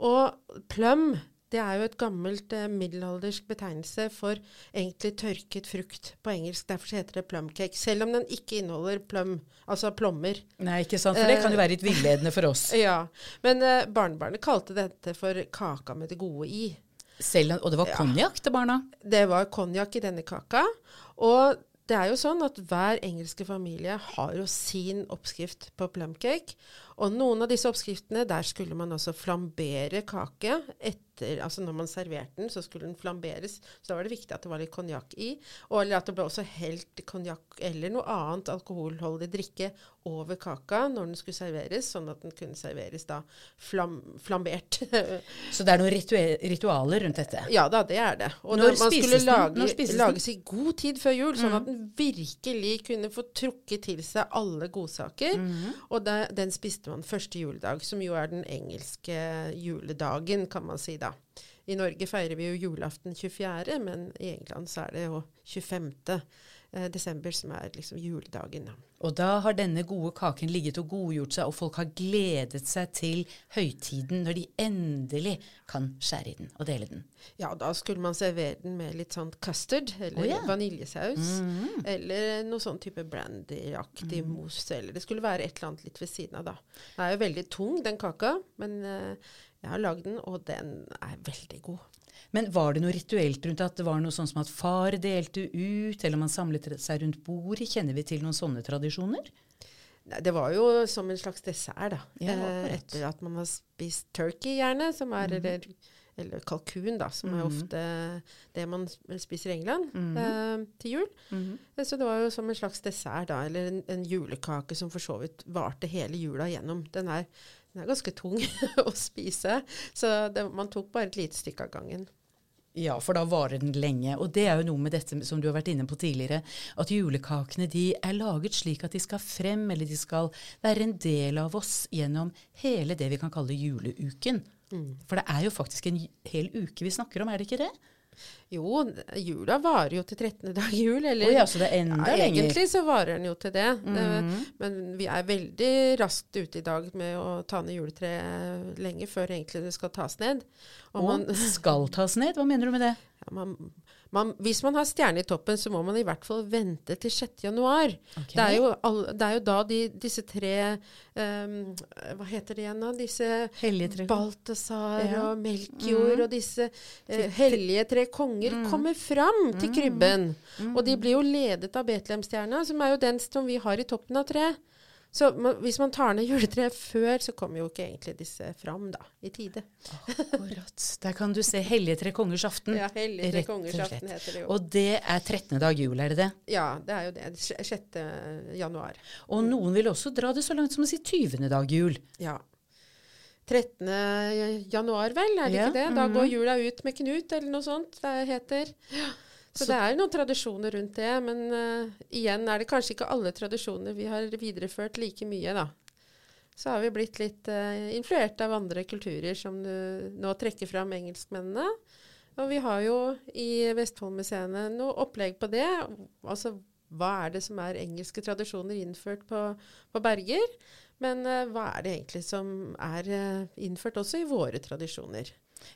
Og plum, det er jo et gammelt eh, middelaldersk betegnelse for egentlig tørket frukt på engelsk. Derfor heter det plumcake. Selv om den ikke inneholder plum, altså plommer. Nei, ikke sant, for det kan jo være litt villedende for oss. Ja, Men eh, barnebarnet kalte dette for kaka med det gode i. Selv, og det var konjakk til barna? Det var konjakk i denne kaka. Og det er jo sånn at hver engelske familie har jo sin oppskrift på plumcake. Og noen av disse oppskriftene, der skulle man også flambere kake etter Altså når man serverte den, så skulle den flamberes. Så da var det viktig at det var litt konjakk i. Og eller at det ble også helt konjakk eller noe annet alkoholholdig drikke over kaka når den skulle serveres, sånn at den kunne serveres da flam, flambert. så det er noen ritualer rundt dette? Ja da, det er det. Og Når når man skulle lage, Når lages i god tid før jul, sånn at den virkelig kunne få trukket til seg alle godsaker. Og da, den spiste man første juledag, som jo er den engelske juledagen, kan man si da. I Norge feirer vi jo julaften 24., men i England så er det jo 25. eh, desember som er liksom juledagen. Og da har denne gode kaken ligget og godgjort seg, og folk har gledet seg til høytiden når de endelig kan skjære i den og dele den. Ja, da skulle man servere den med litt sånn custard, eller oh, ja. vaniljesaus. Eller noe sånn type brandyaktig mousse. Eller det skulle være et eller annet litt ved siden av, da. Den er jo veldig tung, den kaka. Men eh, jeg har lagd den, og den er veldig god. Men var det noe rituelt rundt at det var noe sånn som at far delte ut, eller man samlet seg rundt bordet? Kjenner vi til noen sånne tradisjoner? Nei, det var jo som en slags dessert, da. Ja, eh, etter at man har spist turkey, gjerne, som er eller, eller kalkun, da, som er ofte det man spiser i England eh, til jul. Eh, Så det var jo som en slags dessert, da, eller en, en julekake som for så vidt varte hele jula gjennom. Den er, den er ganske tung å spise, så det, man tok bare et lite stykke av gangen. Ja, for da varer den lenge. Og det er jo noe med dette som du har vært inne på tidligere, at julekakene de er laget slik at de skal frem, eller de skal være en del av oss gjennom hele det vi kan kalle juleuken. For det er jo faktisk en hel uke vi snakker om, er det ikke det? Jo, jula varer jo til 13. dag jul. Eller, Å ja, så det er enda ja, lenger. Egentlig så varer den jo til det. Mm -hmm. Men vi er veldig raskt ute i dag med å ta ned juletreet lenge før egentlig det skal tas ned. Og man, skal tas ned? Hva mener du med det? ja, man, man, hvis man har stjerne i toppen, så må man i hvert fall vente til 6. januar. Ok. Det, er jo all, det er jo da de, disse tre um, Hva heter det igjen, da? Disse Balthazar Ja. og Melchior og disse uh, hellige tre konger kommer fram til krybben. Og de blir jo ledet av Betlehemstjerna, som er jo den som vi har i toppen av treet. Så hvis man tar ned juletreet før, så kommer jo ikke egentlig disse fram da, i tide. Akkurat. Der kan du se Hellige tre kongers aften. Ja, Hellige tre kongers aften heter det jo. Og det er 13. dag jul, er det det? Ja, det er jo det. sj- 6. januar. Og noen vil også dra det så langt som å si 20. dag jul. Ja. 13. januar, vel, er det Ja, ikke det? Da mhm. går jula ut med Knut, eller noe sånt det heter. Så, det er noen tradisjoner rundt det, men uh, igjen er det kanskje ikke alle tradisjoner vi har videreført like mye, da. Så har vi blitt litt uh, influert av andre kulturer, som du nå trekker fram engelskmennene. Og vi har jo i Vestfoldmuseene noe opplegg på det. Altså hva er det som er engelske tradisjoner innført på, på Berger? Men uh, hva er det egentlig som er uh, innført også i våre tradisjoner?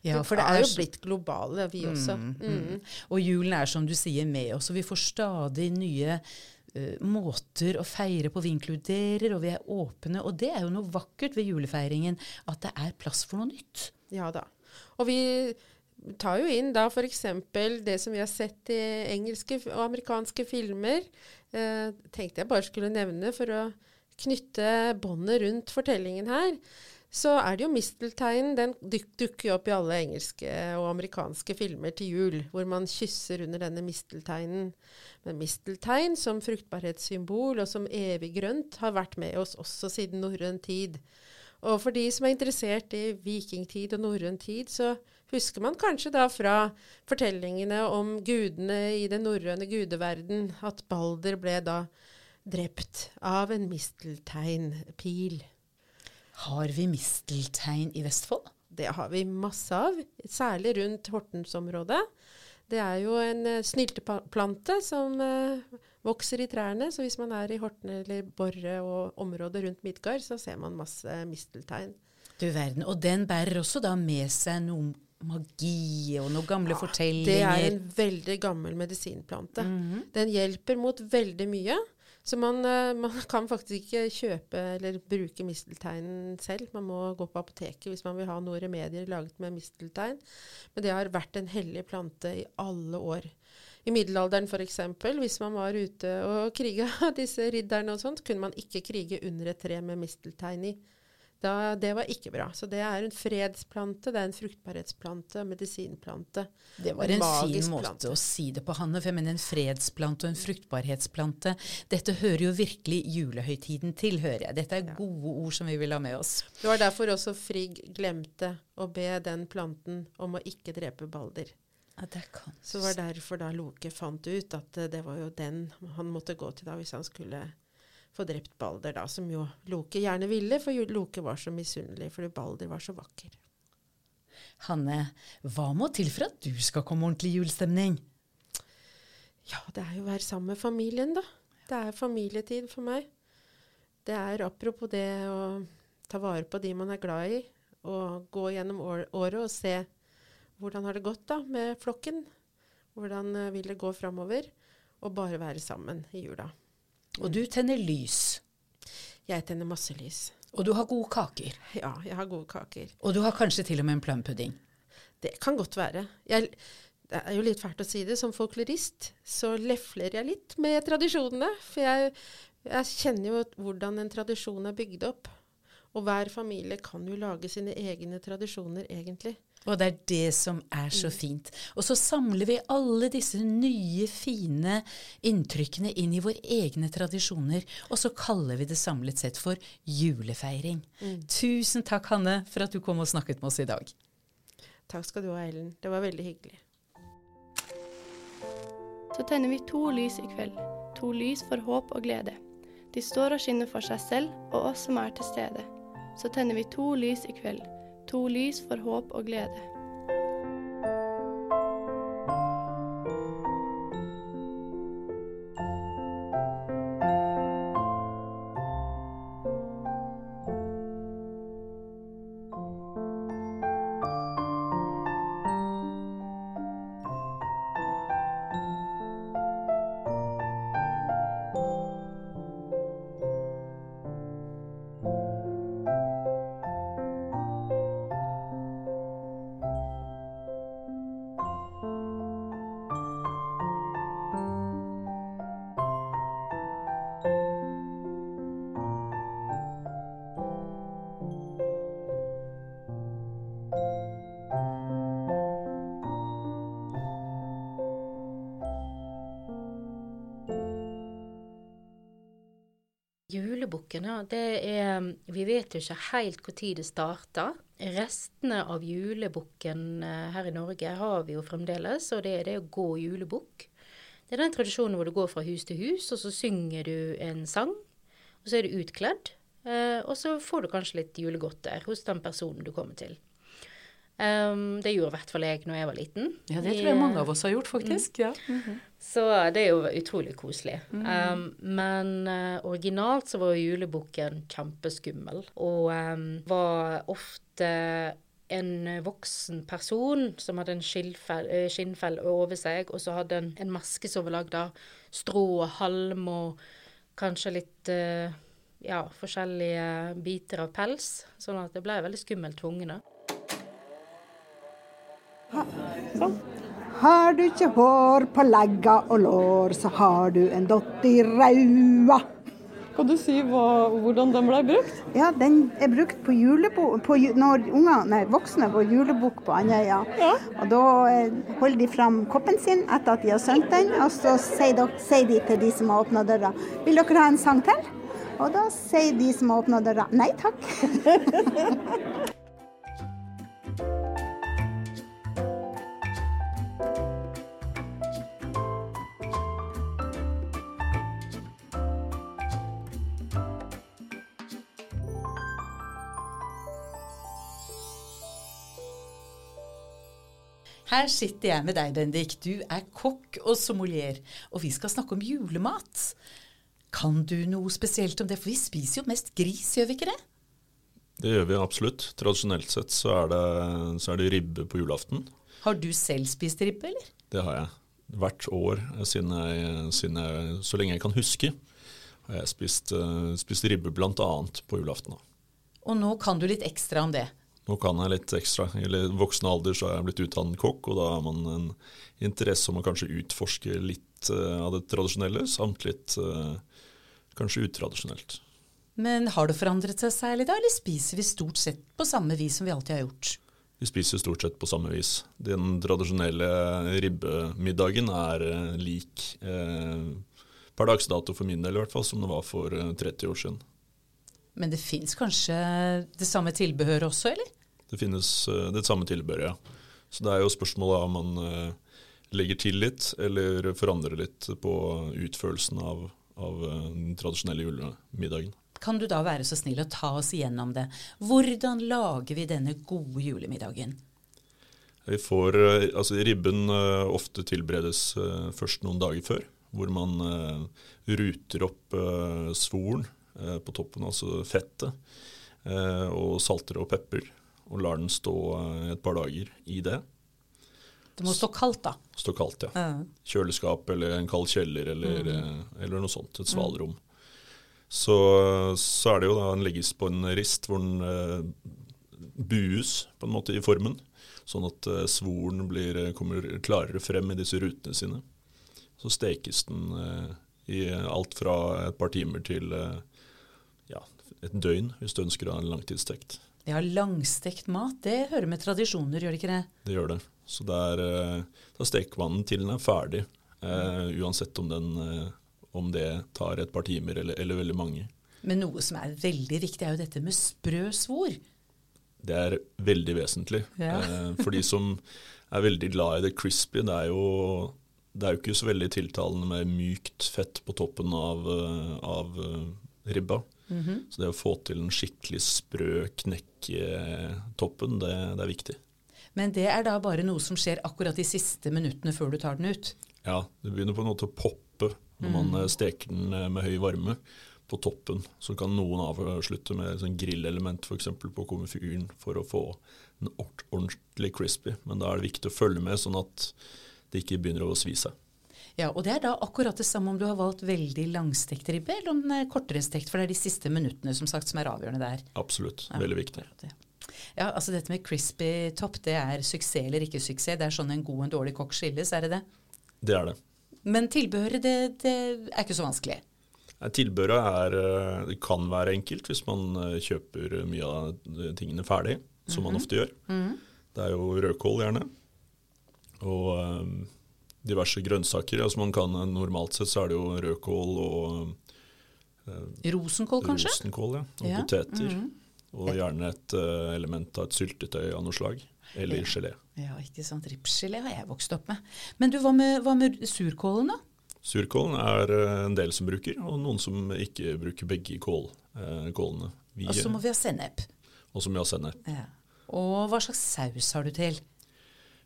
Ja, for det er jo blitt globale, vi også. Mm. Og julen er som du sier med oss, og vi får stadig nye uh, måter å feire på. Vi inkluderer, og vi er åpne. Og det er jo noe vakkert ved julefeiringen, at det er plass for noe nytt. Ja da. Og vi tar jo inn da f.eks. det som vi har sett i engelske og amerikanske filmer. Eh, tenkte jeg bare skulle nevne for å knytte båndet rundt fortellingen her. Så er det jo mistelteinen. Den duk, dukker jo opp i alle engelske og amerikanske filmer til jul, hvor man kysser under denne mistelteinen. Men misteltein som fruktbarhetssymbol og som evig grønt har vært med oss også siden norrøn tid. Og for de som er interessert i vikingtid og norrøn tid, så husker man kanskje da fra fortellingene om gudene i den norrøne gudeverden at Balder ble da drept av en mistelteinpil. Har vi misteltein i Vestfold? Det har vi masse av, særlig rundt Hortensområdet. Det er jo en uh, snylteplante som eh, vokser i trærne, så hvis man er i Horten eller Borre og området rundt Midgard, så ser man masse misteltein. Du verden. Og den bærer også da med seg noe magi og noen gamle Det fortellinger. er en veldig gammel medisinplante. Den hjelper mot veldig mye. Så man, eh, man kan faktisk ikke kjøpe eller bruke mistelteinen selv. Man må gå på apoteket hvis man vil ha noen remedier laget med misteltein. Men det har vært en hellig plante i alle år. I middelalderen f.eks., hvis man var ute og kriga disse ridderne og sånt, kunne man ikke krige under et tre med misteltein i. Da, det var ikke bra. Så det er en fredsplante, det er en fruktbarhetsplante, medisinplante. Det var en fin måte plante. å si det på, Hanne. For jeg mener en fredsplante og en fruktbarhetsplante. Dette hører jo virkelig julehøytiden til, hører jeg. Dette er gode ord som vi vil ha med oss. Det var derfor også Frigg glemte å be den planten om å ikke drepe Balder. Ja, det kan Så var derfor da Loke fant ut at eh, det var jo den han måtte gå til da hvis han skulle få drept Balder, da, som jo Loke gjerne ville, for Loke var så misunnelig fordi Balder var så vakker. Hanne, hva må til for at du skal komme ordentlig i julestemning? Ja, det er jo å være sammen med familien, da. Det er familietid for meg. Det er apropos det å ta vare på de man er glad i, og gå gjennom år, året og se hvordan har det gått da med flokken. Hvordan eh, vil det gå framover? Og bare være sammen i jula. Og du tenner lys. Jeg tenner masse lys. Og du har gode kaker. Ja, jeg har gode kaker. Og du har kanskje til og med en plumpudding. Det kan godt være. Jeg, det er jo litt fælt å si det. Som folklorist så lefler jeg litt med tradisjonene. For jeg, jeg kjenner jo hvordan en tradisjon er bygd opp. Og hver familie kan jo lage sine egne tradisjoner, egentlig. Og det er det som er så fint. Og så samler vi alle disse nye, fine inntrykkene inn i våre egne tradisjoner, og så kaller vi det samlet sett for julefeiring. Tusen takk, Hanne, for at du kom og snakket med oss i dag. Takk skal du ha, Ellen. Det var veldig hyggelig. Så tenner vi to lys i kveld. To lys for håp og glede. De står og skinner for seg selv og oss som er til stede. Så tenner vi to lys i kveld. To lys for håp og glede. Det er Vi vet jo ikke helt når det starta. Restene av julebukken eh, her i Norge har vi jo fremdeles, og det er det å gå julebukk. Det er den tradisjonen hvor du går fra hus til hus, og så synger du en sang. Og så er du utkledd, eh, og så får du kanskje litt julegodter hos den personen du kommer til. Um, det gjorde i hvert fall jeg når jeg var liten. Ja, det tror jeg mange av oss har gjort, faktisk. Ja. så det er jo utrolig koselig. Um, men uh, originalt så var jo julebukken kjempeskummel, og um, var ofte en voksen person som hadde en skinnfell, eh, over seg, og så hadde en, en maske som var lagd av strå og halm og kanskje litt uh, ja, forskjellige biter av pels, sånn at det ble veldig skummelt for ungene. Har du ikke hår på legga og lår, så har du en dott i raua. Kan du si hva, hvordan den ble brukt? Ja, den er brukt på julebok på, når unger, nei, voksne går julebukk på Andøya. Og da eh, holder de fram koppen sin etter at de har sunget den, og så sier, dere, sier de til de som har åpna døra Vil dere ha en sang til? Og da sier de som har åpna døra nei takk. Her sitter jeg med deg, Bendik. Du er kokk og sommelier, og vi skal snakke om julemat. Kan du noe spesielt om det? For vi spiser jo mest gris, gjør vi ikke det? Det gjør vi absolutt. Tradisjonelt sett så er det, så er det ribbe på julaften. Har du selv spist ribbe, eller? Det har jeg. Hvert år siden jeg, siden jeg, så lenge jeg kan huske, har jeg spist, spist ribbe bl.a. på julaften. Og nå kan du litt ekstra om det. Nå kan jeg litt ekstra. I voksen alder så er jeg blitt utdannet kokk, og da har man en interesse om å kanskje utforske litt eh, av det tradisjonelle, samt litt eh, kanskje utradisjonelt. Men har det forandret seg særlig da, eller spiser vi stort sett på samme vis som vi alltid har gjort? Vi spiser stort sett på samme vis. Den tradisjonelle ribbemiddagen er eh, lik eh, per dags dato for min del i hvert fall, som det var for eh, 30 år siden. Men det fins kanskje det samme tilbehøret også, eller? Det finnes eh, det samme tilbehøret, ja. Så det er jo spørsmålet om man eh, legger til litt, eller forandrer litt på utførelsen av, av eh, den tradisjonelle julemiddagen. Kan du da være så snill å ta oss igjennom det? Hvordan lager vi denne gode julemiddagen? Vi får, altså Ribben ofte tilberedes først noen dager før, hvor man ruter opp svoren på toppen, altså fettet, eh, og salter og pepper, og lar den stå eh, et par dager i det. Det må stå kaldt, da. Stå kaldt, ja. Kjøleskap eller en kald kjeller eller, mm. eller noe sånt, et svalrom. Så, så er det jo da den legges på en rist hvor den eh, bues på en måte i formen, sånn at eh, svoren blir, eh, kommer klarere frem i disse rutene sine. Så stekes den eh, i alt fra et par timer til eh, et døgn, hvis du ønsker å ha en langtidsstekt. Ja, langstekt mat, det hører med tradisjoner, gjør det ikke det? Det gjør det. Så det er, eh, da steker man den til den er ferdig, eh, uansett om, den, eh, om det tar et par timer eller, eller veldig mange. Men noe som er veldig viktig, er jo dette med sprø svor. Det er veldig vesentlig. Ja. Eh, for de som er veldig glad i det crispy, det er jo, det er jo ikke så veldig tiltalende med mykt fett på toppen av, eh, av ribba. Så det å få til en skikkelig sprø knekk i eh, toppen, det, det er viktig. Men det er da bare noe som skjer akkurat de siste minuttene før du tar den ut. Ja, det begynner på en måte å poppe når man eh, steker den eh, med høy varme på toppen. Så kan noen avslutte med sånn grillelement f.eks. på komfyren for å få den ordentlig crispy. Men da er det viktig å følge med, sånn at det ikke begynner å svi seg. Ja, Og det er da akkurat det samme om du har valgt veldig langstekt ribbe eller om den er kortere stekt, for det er de siste minuttene som sagt som er avgjørende der. Absolutt. Veldig viktig. Ja, altså Dette med crispy topp, det er suksess eller ikke suksess. Det er sånn en god og en dårlig kokk skilles, er det det? Det er det. Men tilbehøret, det, det er ikke så vanskelig. Tilbehøret er, eh, det kan være enkelt hvis man eh, kjøper mye av tingene ferdig, som man ofte gjør. Det er jo rødkål gjerne, og eh, diverse grønnsaker. Altså man kan, Normalt sett så er det jo rødkål og Rosenkål, kanskje? rosenkål ja, og Ja, poteter. Og gjerne et eh, element av et syltetøy av noe slag, eller gelé. Ja, ikke sant. Ripsgelé har jeg vokst opp med. Men du, hva med, hva med surkålen, da? Surkålen er eh, en del som bruker, og noen som ikke bruker begge kål, eh, kålene. Og så må vi ha sennep. og så må vi ha sennep. Ja. Og hva slags saus har du til?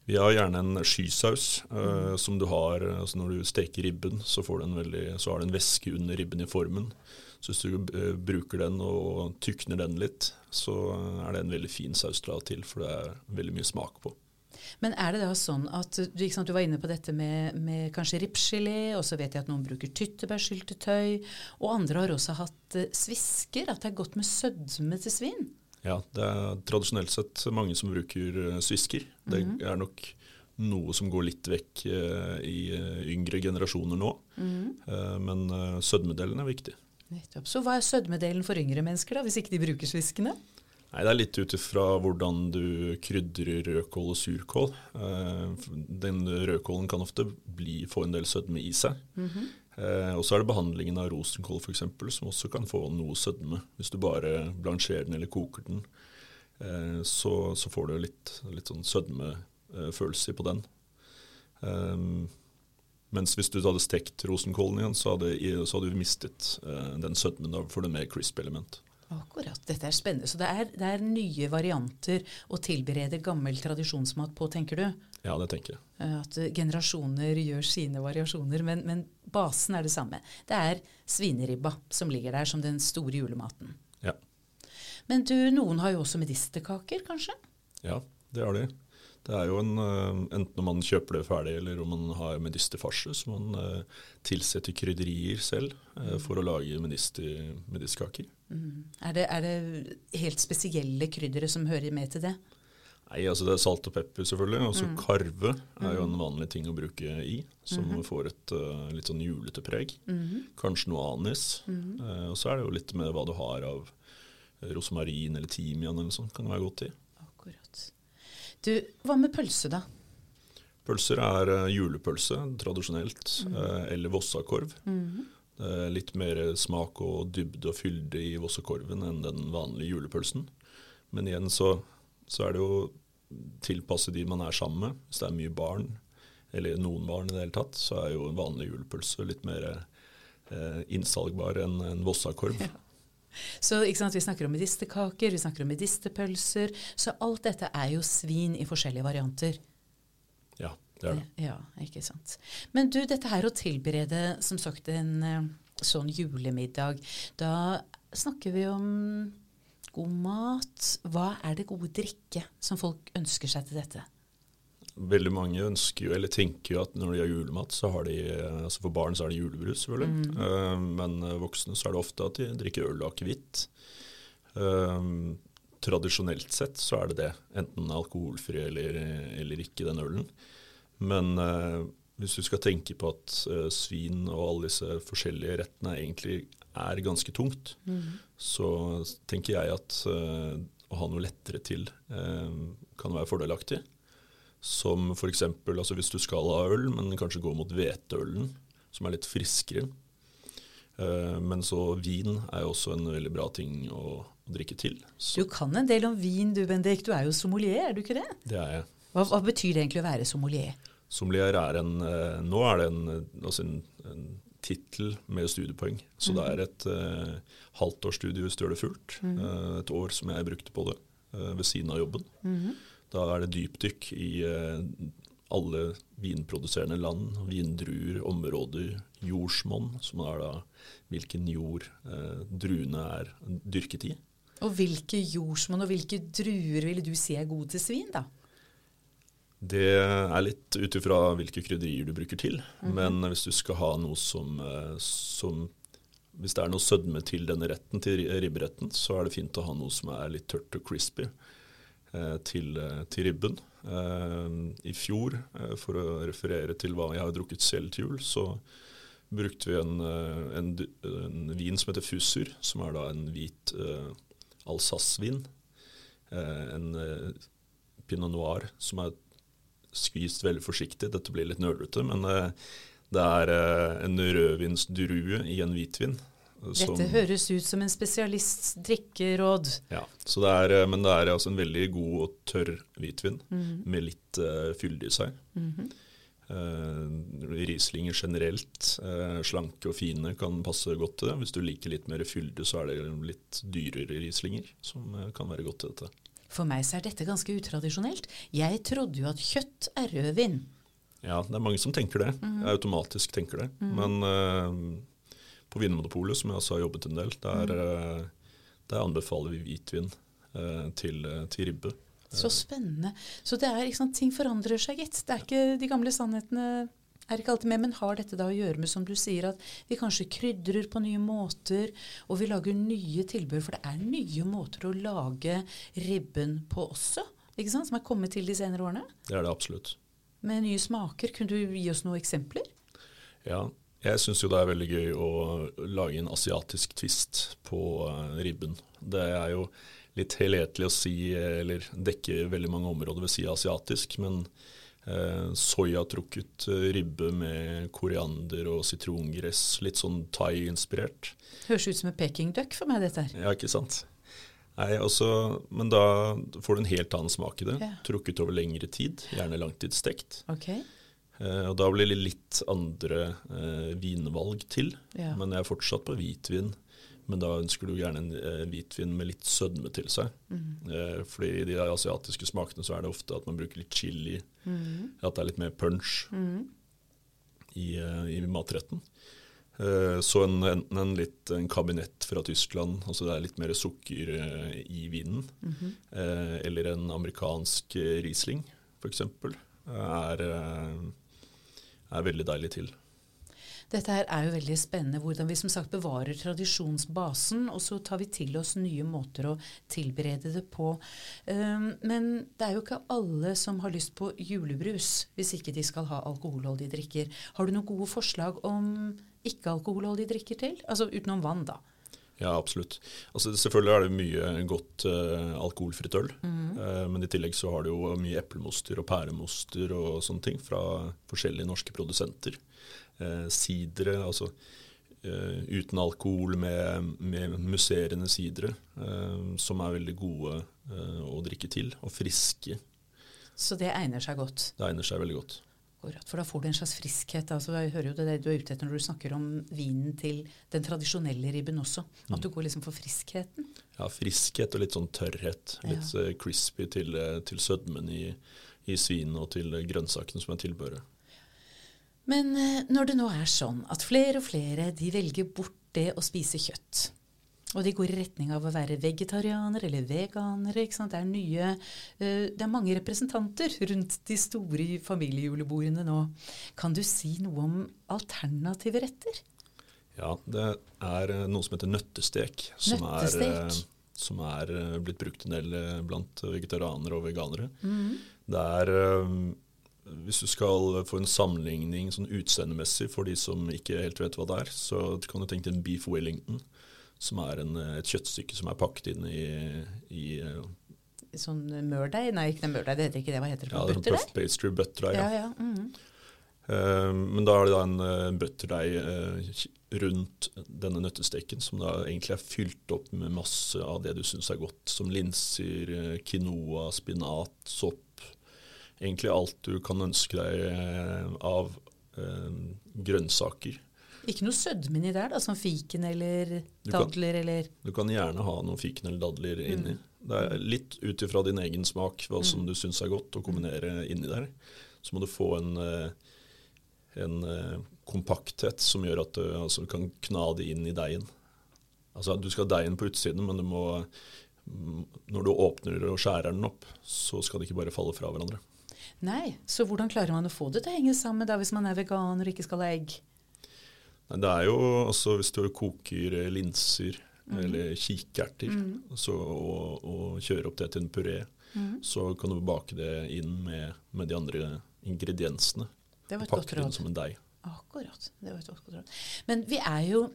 Vi har gjerne en skysaus eh, som du har altså Når du steker ribben, så, får du en veldig, så har du en væske under ribben i formen. Så hvis du eh, bruker den og tykner den litt, så er det en veldig fin saus til å til, for det er veldig mye smak på. Men er det da sånn at du, sant, du var inne på dette med, med kanskje ripsgelé, og så vet jeg at noen bruker tyttebærsyltetøy, og andre har også hatt eh, svisker, at det er godt med sødme til svin? Ja, det er tradisjonelt sett mange som bruker eh, svisker. Det Mhm. er nok noe som går litt vekk eh, i eh, yngre generasjoner nå. Mm. Men sødmedelen er viktig. Nettopp. Så hva er sødmedelen for yngre mennesker, da, hvis ikke de bruker sviskene? Nei, Det er litt ut ifra hvordan du krydrer rødkål og surkål. Den rødkålen kan ofte bli, få en del sødme i seg. Eh, og så er det behandlingen av rosenkål f.eks. som også kan få noe sødme. Hvis du bare blansjerer den eller koker den, eh, så, så får du litt, litt sånn sødmefølelse på den. Eh, mens hvis du hadde stekt rosenkålen igjen, så hadde, så hadde du mistet eh, den sødmen. Da får du mer crisp element. Akkurat. Dette er spennende. Så det er, det er nye varianter å tilberede gammel tradisjonsmat på, tenker du? Ja, det tenker jeg. Eh, At generasjoner gjør sine variasjoner, men, men basen er det samme. Det er svineribba som ligger der som den store julematen. Ja. Men du, noen har jo også medisterkaker, kanskje? Ja, det har de. Det er jo en, eh, Enten om man kjøper det ferdig, eller om man har medisterfarse, så man eh, tilsetter krydderier selv eh, for å lage medister, medisterkaker. Er det, er det helt spesielle kryddere som hører med til det? Nei, altså Det er salt og pepper, selvfølgelig. Og så karve er jo en vanlig ting å bruke i, som får et uh, litt sånn julete preg. Kanskje noe anis. Eh, og så er det jo litt med hva du har av eh, rosmarin eller timian eller sånt. Kan det være godt i. Akkurat. Du, hva med pølse, da? Pølser er uh, julepølse tradisjonelt, eh, eller vossakorv. Er litt mer smak og dybde og fylde i vossakorven enn den vanlige julepølsen. Men igjen så, så er det jo tilpasset de man er sammen med. Hvis det er mye barn, eller noen barn i det hele tatt, så er jo en vanlig julepølse litt mer eh, innsalgbar enn en vossakorv. Så ikke sant, Vi snakker om medisterkaker, vi snakker om medisterpølser. Så alt dette er jo svin i forskjellige varianter. Ja, det er det. Ja, ikke sant. Men du, dette her å tilberede som sagt en eh, sånn julemiddag, da snakker vi om god mat. Hva er det gode drikke som folk ønsker seg til dette? Veldig mange ønsker jo, eller tenker jo at når de har julemat, så har de altså For barn så er det julebrus, selvfølgelig. Eh, men eh, voksne så er det ofte at de drikker øl og akevitt. Uh, tradisjonelt sett så er det det. Enten alkoholfri eller, eller ikke, den ølen. Men uh, hvis du skal tenke på at svin og alle disse forskjellige rettene egentlig er ganske tungt, så tenker jeg at uh, å ha noe lettere til uh, kan være fordelaktig. Som f.eks. Altså hvis du skal ha øl, men kanskje gå mot hveteølen, som er litt friskere. Eh, men så vin er jo også en veldig bra ting å, å drikke til. Så Du kan en del om vin du, Bendik. Du er jo sommelier, er du ikke det? det er jeg. Hva, hva betyr det egentlig å være sommelier? Sommelier er en Nå er det en, altså en, en tittel med studiepoeng. Så det er et uh, halvtårsstudie hvis du gjør det fullt. Eh, et år som jeg brukte på det uh, ved siden av jobben. Da er det dypdykk i eh, alle vinproduserende land, vindruer, områder, jordsmonn, som er da hvilken jord eh, druene er dyrket i. Og hvilke jordsmonn og hvilke druer ville du si er gode til svin, da? Det er litt ut ifra hvilke krydderier du bruker til. Men hvis du skal ha noe som, eh, som Hvis det er noe sødme til denne retten, til ribberetten, så er det fint å ha noe som er litt tørt og crispy eh, til, eh, til ribben. Eh, I fjor, eh, for å referere til hva jeg har drukket selv til jul, så brukte vi en, eh, en, en vin som heter Fusser, som er da en hvit Alsace-vin. En pinot noir som er skvist veldig forsiktig. Dette blir litt nølete, men eh, det er eh, en rødvinsdrue i en hvitvin. eh, som- Dette høres ut som en spesialists drikkeråd. ja, så det er, men det er altså en veldig god og tørr hvitvin med litt uh, fylde i seg. uh, Rieslinger generelt, uh, slanke og fine, kan passe godt til det. Hvis du liker litt mer fylde, så er det litt dyrere Rieslinger som kan være godt til dette. For meg så er dette ganske utradisjonelt. Jeg trodde jo at kjøtt er rødvin. Ja, det er mange som tenker det. Automatisk tenker det. Men uh, på Vinmonopolet, som jeg også har jobbet en del, der, eh, der anbefaler vi hvitvin uh, til, til ribbe. Så spennende. Så det er, ikke sant, ting forandrer seg, gitt. Det er ikke de gamle sannhetene er ikke alltid med, men har dette da å gjøre med, som du sier, at vi kanskje krydrer på nye måter, og vi lager nye tilbud? For det er nye måter å lage ribben på også, ikke sant? som er kommet til de senere årene? Det er det absolutt. Med nye smaker. Kunne du gi oss noen eksempler? Ja, jeg syns jo det er veldig gøy å lage en asiatisk twist på uh, ribben. Det er jo litt helhetlig å si, eller dekke veldig mange områder ved si asiatisk, men Eh, soyatrukket eh, ribbe med koriander og sitrongress. Litt sånn thai-inspirert. Høres ut som en pekingduck for meg, dette her. Ja, ikke sant. Nei, altså, men da får du en helt annen smak i det. Ja. Trukket over lengre tid, gjerne langtidsstekt. Okay. Eh, og da blir det litt andre eh, vinvalg til. Ja. Men jeg er fortsatt på hvitvin. Men da ønsker du gjerne en eh, hvitvin med litt sødme til seg. Mm. Eh, fordi i de asiatiske smakene så er det ofte at man bruker litt chili. Mm. At det er litt mer punch mm. i, eh, i, matretten. Eh, så en, enten en, litt en kabinett fra Tyskland, altså det er litt mer sukker eh, i vinen. -hmm. eller en amerikansk Riesling, f.eks., er, er veldig deilig til. Dette her er jo veldig spennende hvordan vi som sagt bevarer tradisjonsbasen, og så tar vi til oss nye måter å tilberede det på. Um, men det er jo ikke alle som har lyst på julebrus hvis ikke de skal ha alkoholholdige drikker. Har du noen gode forslag om ikke-alkoholholdige drikker til? Altså utenom vann, da. Ja, absolutt. Altså, selvfølgelig er det mye godt uh, alkoholfritt øl. Mm. Uh, men i tillegg så har du jo mye eplemoster og pæremoster og sånne ting fra forskjellige norske produsenter eh, sidere, altså eh, uten alkohol med, med musserende sidere, eh, som er veldig gode eh, å drikke til, og friske. Så det egner seg godt? Det egner seg veldig godt. For da får du en slags friskhet. altså Jeg hører jo det du er ute etter når du snakker om vinen til den tradisjonelle ribben også. At mm. du går liksom for friskheten. Ja, friskhet og litt sånn tørrhet. Litt ja. Eh, crispy til, eh, til sødmen i, i svinet og til grønnsakene som er tilbehøret. Men eh, når det nå er sånn at flere og flere de velger bort det å spise kjøtt, og de går i retning av å være vegetarianere eller veganere. ikke sant? Det er, nye, uh, det er mange representanter rundt de store familiejulebordene nå. Kan du si noe om alternative retter? Ja, det er uh, noe som heter nøttestek. Som nøttestek. er, som er blitt brukt en del blant vegetarianere og veganere. Mm. Det er hvis du skal få en sammenligning sånn utseendemessig for de som ikke helt vet hva det er, så kan du tenke deg en beef wellington, som er en, et kjøttstykke som er pakket inn i, i eh, Sånn mørdeig? Nei, ikke mørdeig, det heter ikke det. Hva heter det? Ja, det er puff pastry butterdeig. Ja. Ja, ja. Mm -hmm. uh, men da er det da en uh, butterdeig uh, rundt denne nøttesteken, som da egentlig er fylt opp med masse av det du syns er godt, som linser, quinoa, spinat, sopp egentlig alt du kan ønske deg eh, av eh, grønnsaker. Ikke noe sødme inni der, da, som fiken eller dadler? Du eller Du kan gjerne ha noen fiken eller dadler mm. inni. Det er litt ut ifra din egen smak, hva som mm. du syns er godt å kombinere inni der. Så må du få en, eh, en kompakthet som gjør at du altså, kan kna det inn i deigen. Altså, du skal ha deigen på utsiden, men du må, mm, når du åpner og skjærer den opp, så skal det ikke bare falle fra hverandre. Nei, Så hvordan klarer man å få det til å henge sammen da, hvis man er veganer og ikke skal ha egg? Nei, det er jo altså hvis du koker linser mm. eller kikerter mm. så, og, og, kjører opp det til en puré, mm. så kan du bake det inn med, med de andre ingrediensene. Det var et godt råd. som en deig. Akkurat. Det var et godt råd. Men vi er jo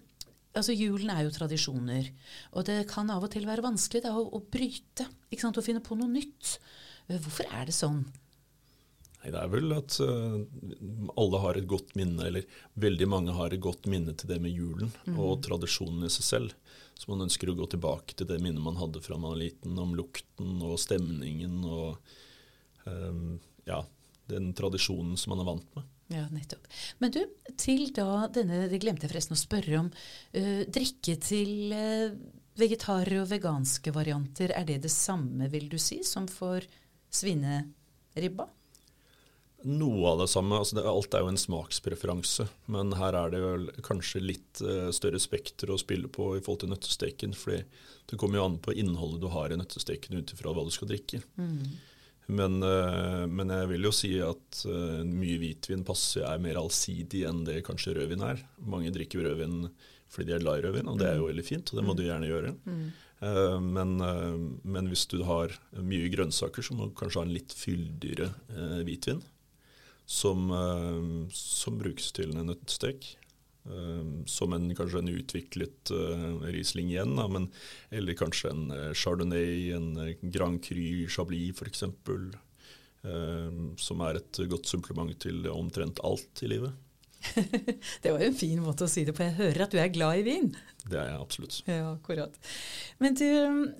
Altså, Julen er jo tradisjoner, og det kan av og til være vanskelig da, å, å bryte. ikke sant, Å finne på noe nytt. Hvorfor er det sånn? Nei, Det er vel at uh, alle har et godt minne, eller veldig mange har et godt minne til det med julen mm. og tradisjonen i seg selv. Så man ønsker å gå tilbake til det minnet man hadde fra man var liten, om lukten og stemningen og um, ja, den tradisjonen som man er vant med. Ja, nettopp. Men du, til da denne Det glemte jeg forresten å spørre om. Uh, drikke til uh, vegetarer og veganske varianter, er det det samme, vil du si, som for svineribba? Noe av det samme. altså det, Alt er jo en smakspreferanse. Men her er det vel kanskje litt uh, større spekter å spille på i forhold til nøttesteken. fordi det kommer jo an på innholdet du har i nøttesteken ut ifra hva du skal drikke. Mm. Men, uh, men jeg vil jo si at uh, mye hvitvin passer er mer allsidig enn det kanskje rødvin er. Mange drikker rødvin fordi de er glad i rødvin, og det er jo veldig fint, og det må du gjerne gjøre. Mm. men, men hvis du har mye grønnsaker, så må du kanskje ha en litt fyldigere hvitvin. Som, eh, som brukes til en nøttestek. Eh, som en, kanskje en utviklet eh, Riesling igjen, da, men, eller kanskje en Chardonnay, en Grand Cru Chablis f.eks. som er et godt supplement til omtrent alt i livet. Det var jo en fin måte å si det på. Jeg hører at du er glad i vin. Det er jeg absolutt. Ja, akkurat. Men du,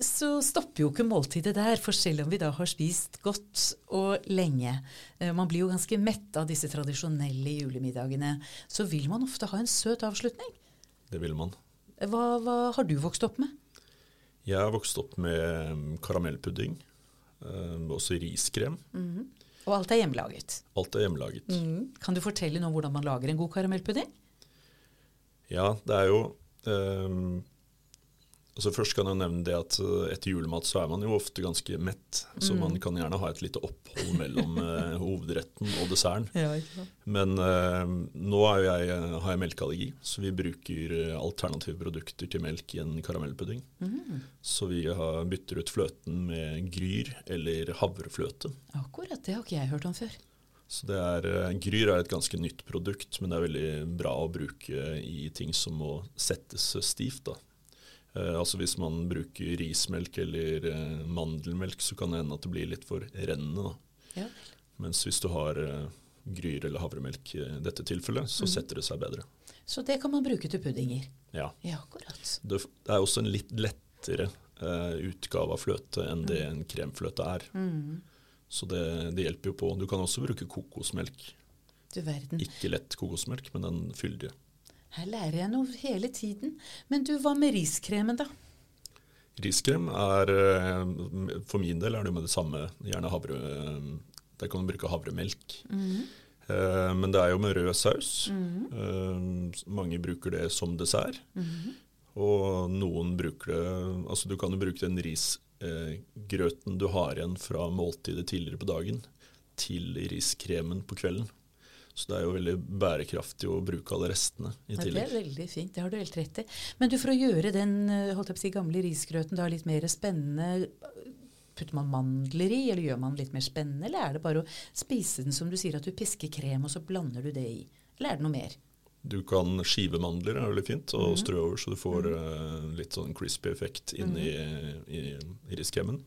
så stopper jo ikke måltidet der, for selv om vi da har spist godt og lenge, eh, man blir jo ganske mett av disse tradisjonelle julemiddagene, så vil man ofte ha en søt avslutning. Det vil man. Hva, hva har du vokst opp med? Jeg har vokst opp med mm, karamellpudding, eh, også riskrem. Og alt er hjemmelaget. Alt er hjemmelaget. Mm. Kan du fortelle noe om hvordan man lager en god karamellpudding? Ja, det er jo ehm, altså Først kan jeg nevne det at eh, etter julemat så er man jo ofte ganske mett. Så man kan gjerne ha et lite opphold mellom eh, hovedretten og desserten. Ja. Men eh, nå jeg, eh, har jeg melkeallergi, så vi bruker eh, alternative produkter til melk i en karamellpudding. Så vi har, bytter ut fløten med gryr eller havrefløte. Akkurat, det har ikke jeg hørt om før. Så det er, Gryr er et ganske nytt produkt, men det er veldig bra å bruke i ting som må settes stivt. da. Eh, altså Hvis man bruker rismelk eller eh, mandelmelk, så kan det hende at det blir litt for rennende. Ja. Mens hvis du har eh, Gryr eller havremelk i dette tilfellet, så setter det seg bedre. Så det kan man bruke til puddinger. Ja. Ja, akkurat. Det, er også en litt lettere eh, utgave av fløte enn det en kremfløte er. Så det, det hjelper jo på. Du kan også bruke kokosmelk. Du verden. Ikke lett kokosmelk, men den fyldige. Her lærer jeg noe hele tiden. Men du, hva med riskremen, da? Riskrem er eh, For min del er det jo med det samme. Gjerne havre Der kan du bruke havremelk. Eh, Men det er jo med rød saus. Eh, Mange bruker det som dessert. Og noen bruker det Altså du kan jo bruke den risgrøten du har igjen fra måltidet tidligere på dagen, til riskremen på kvelden. Så det er jo veldig bærekraftig å bruke alle restene i Ja, det er veldig fint, det har du helt rett i. Men du, for å gjøre den eh, holdt jeg på å si, gamle risgrøten da litt mer spennende, putter man mandler i, eller gjør man litt mer spennende, eller er det bare å spise den som du sier, at du pisker krem, og så blander du det i? Eller er det noe mer? Du kan skive mandler, er veldig fint, og strø over, så du får eh, litt sånn crispy effekt inn i, i, i riskremen.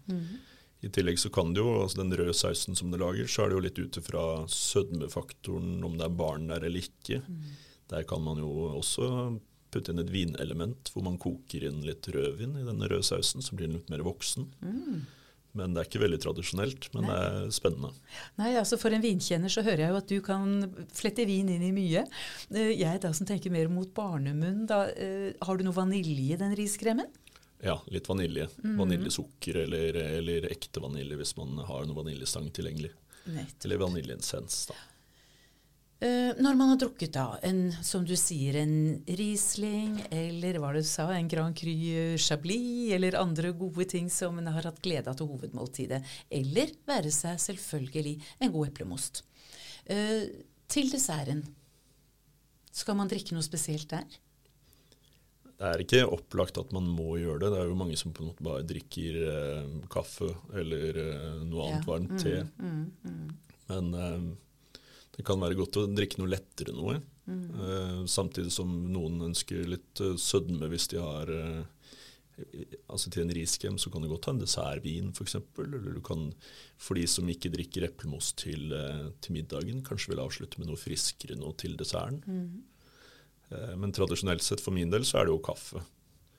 I tillegg så kan det jo, altså den røde sausen som du lager, så er det jo litt ut ifra sødmefaktoren, om det er barn der eller ikke. Der kan man jo også putte inn et vinelement, hvor man koker inn litt rødvin i denne røde sausen, så blir den litt mer voksen. Men det er ikke veldig tradisjonelt, men det er spennende. Nei, altså For en vinkjenner så hører jeg jo at du kan flette vin inn i mye. Eh, Jeg da som tenker mer mot barnemunn, da, eh, har du noe vanilje i den riskremen? Ja, litt vanilje. Vaniljesukker eller, eller ekte vanilje hvis man har noe vaniljestang tilgjengelig. Nettopp. Eller vaniljeessens, da. Uh, når man har drukket da en, som du sier, en Riesling, eller hva du sa, en Grand Cru Chablis, eller andre gode ting som en har hatt glede av til hovedmåltidet, eller være seg selvfølgelig en god eplemost. Uh, til desserten, skal man drikke noe spesielt der? Det er ikke opplagt at man må gjøre det. Det er jo mange som på en måte bare drikker eh, kaffe eller eh, noe annet Ja. varmt te. Men eh, det kan være godt å drikke noe lettere noe. Eh, samtidig som noen ønsker litt eh, sødme hvis de har eh, Altså Til en riskrem så kan du godt ha en dessertvin f.eks. Eller du kan, for de som ikke drikker eplemos til, til middagen, kanskje vil avslutte med noe friskere noe til desserten. Eh, Men tradisjonelt sett for min del så er det jo kaffe.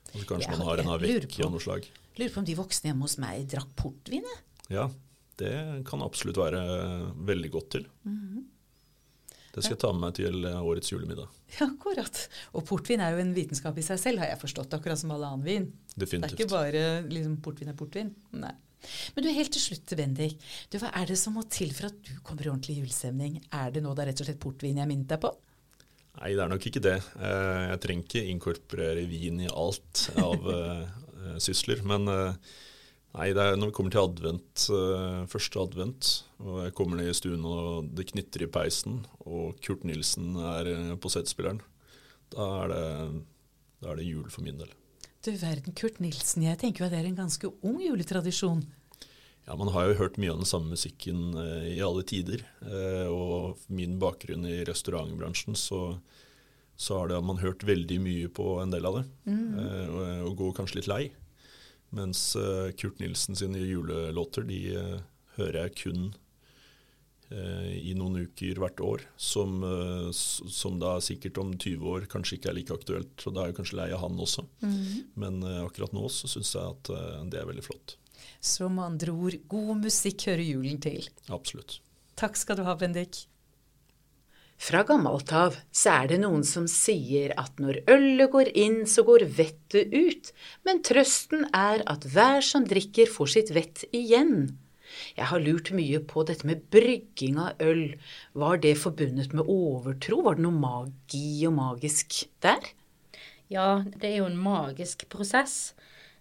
Altså kanskje Ja, man har en jeg lurer av noe slag. Lurer på om de voksne hjemme hos meg drakk portvin? Ja, det kan absolutt være veldig godt til. Det skal jeg ta med meg til eh, årets julemiddag. Ja, akkurat. Og portvin er jo en vitenskap i seg selv, har jeg forstått, akkurat som all annen vin. Definitivt. Det er ikke bare liksom, portvin er portvin. Nei. Men du, helt til slutt, Bendik. Du, hva er det som må til for at du kommer i ordentlig julestemning? Er det nå da rett og slett portvin jeg minnet deg på? Nei, det er nok ikke det. Eh, Jeg trenger ikke inkorporere vin i alt av eh, sysler. Men, eh, Nei, det er når vi kommer til advent, første advent, og jeg kommer ned i stuen og det knitrer i peisen, og Kurt Nilsen er på settspilleren, da er, det, da er det jul for min del. Du verden, Kurt Nilsen. Jeg tenker jo at det er en ganske ung juletradisjon. Ja, Man har jo hørt mye av den samme musikken eh, i alle tider. Eh, og min bakgrunn i restaurantbransjen, så, så har det man hørt veldig mye på en del av det. Eh, og, og går kanskje litt lei. Mens eh, Kurt Nilsen sine julelåter, de eh, hører jeg kun eh, i noen uker hvert år. Som, eh, som da sikkert om 20 år kanskje ikke er like aktuelt. Og da er jeg kanskje lei av han også. Men eh, akkurat nå så syns jeg at eh, det er veldig flott. Så med andre ord, god musikk hører julen til. Absolutt. Takk skal du ha, Bendik. Fra gammelt av så er det noen som sier at når ølet går inn, så går vettet ut, men trøsten er at hver som drikker får sitt vett igjen. Jeg har lurt mye på dette med brygging av øl. Var det forbundet med overtro? Var det noe magi og magisk der? Ja, det er jo en magisk prosess.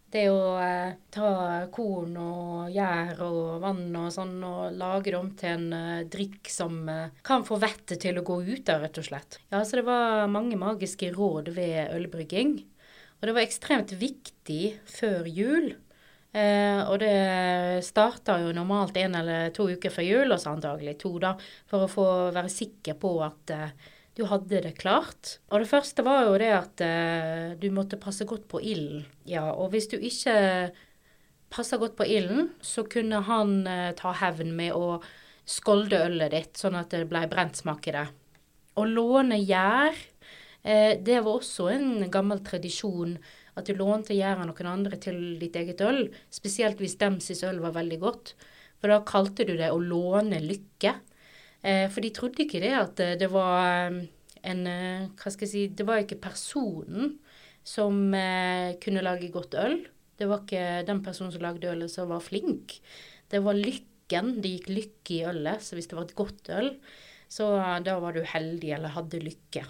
Det å eh, ta korn og gjær og vann og sånn og lage det om til en eh, drikk som eh, kan få vettet til å gå ut av, rett og slett. Ja, så det var mange magiske råd ved ølbrygging. Og det var ekstremt viktig før jul. Eh, og det starta jo normalt en eller to uker før jul, og så antagelig to, da, for å få være sikker på at eh, du hadde det klart. Og det første var jo det at eh, du måtte passe godt på ilden. Ja, og hvis du ikke passa godt på ilden, så kunne han eh, ta hevn med å skolde ølet ditt, sånn at det ble brent smak i det. Å låne gjær, eh, det var også en gammel tradisjon. At du lånte gjær av noen andre til ditt eget øl. Spesielt hvis dem sitt øl var veldig godt. For da kalte du det å låne lykke. Eh, for de trodde ikke det at eh, det var eh, en Hva skal jeg si Det var ikke personen som kunne lage godt øl. Det var ikke den personen som lagde ølet som var flink. Det var lykken. Det gikk lykke i ølet. Så hvis det var et godt øl, så da var du heldig eller hadde lykke.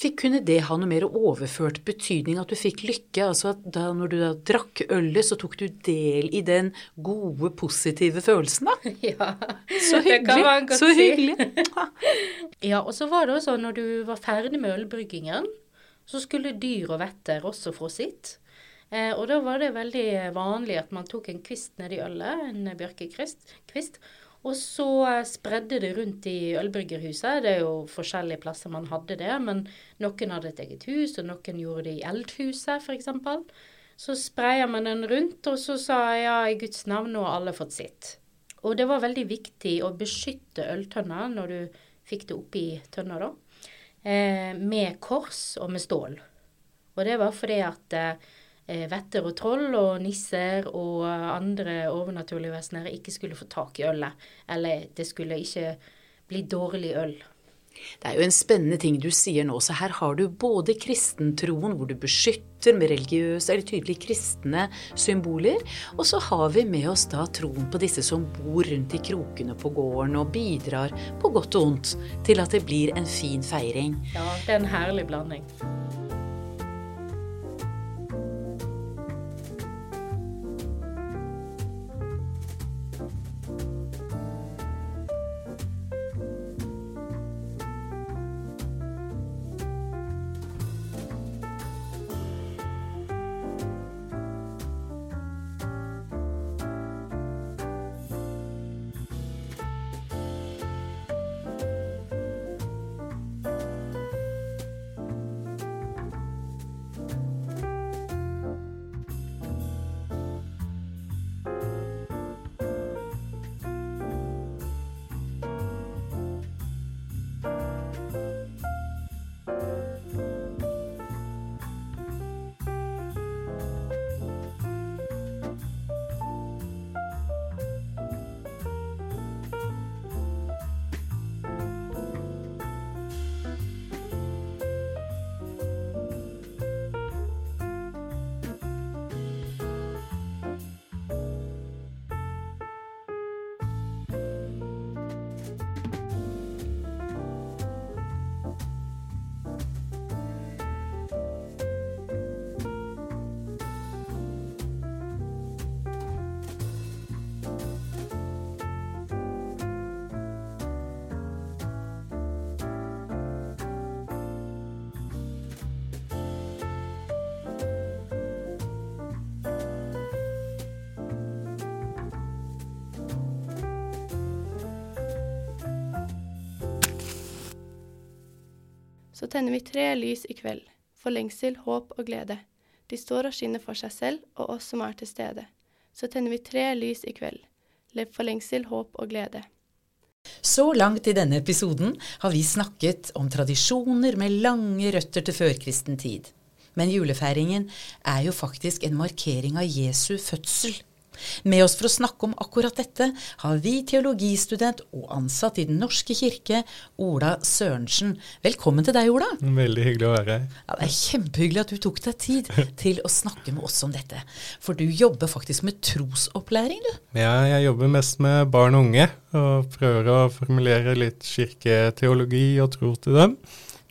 Fikk kunne det ha noe mer overført betydning at du fikk lykke? Altså at da når du da drakk ølet, så tok du del i den gode, positive følelsen, da? ja, Så det kan man hyggelig. godt Så si. hyggelig. Ja, og så var det også når du var ferdig med ølbryggingen, så skulle dyr og vetter også få sitt. Eh, og da var det veldig vanlig at man tok en kvist nedi ølet, en bjørkekvist, kvist, og så eh, spredde det rundt i ølbryggerhuset. Det er jo forskjellige plasser man hadde det, men noen hadde et eget hus, og noen gjorde det i eldhuset, f.eks. Så spreier man den rundt, og så sa jeg ja, i Guds navn, nå har alle fått sitt. Og det var veldig viktig å beskytte øltønna når du fikk det oppi tønna, da. Eh, med kors og med stål. Og det var fordi at eh, vetter og troll og nisser og andre overnaturlige vesener ikke skulle få tak i ølet. Eller det skulle ikke bli dårlig øl. Det er jo en spennende ting du sier nå, så her har du både kristentroen, hvor du beskytter med religiøse eller tydelig kristne symboler, og så har vi med oss da troen på disse som bor rundt i krokene på gården og bidrar på godt og vondt til at det blir en fin feiring. Ja, det er en herlig blanding. Tenner vi tre lys i kveld, for lengsel, håp og glede. De står og skinner for seg selv og oss som er til stede. Så tenner vi tre lys i kveld, for lengsel, håp og glede. Så langt i denne episoden har vi snakket om tradisjoner med lange røtter til førkristen tid. Men julefeiringen er jo faktisk en markering av Jesu fødsel. Med oss for å snakke om akkurat dette har vi teologistudent og ansatt i Den norske kirke, Ola Sørensen. Velkommen til deg, Ola. Veldig hyggelig å være her. Ja, det er kjempehyggelig at du tok deg tid til å snakke med oss om dette. For du jobber faktisk med trosopplæring, du. Ja, jeg jobber mest med barn og unge, og prøver å formulere litt kirketeologi og tro til dem.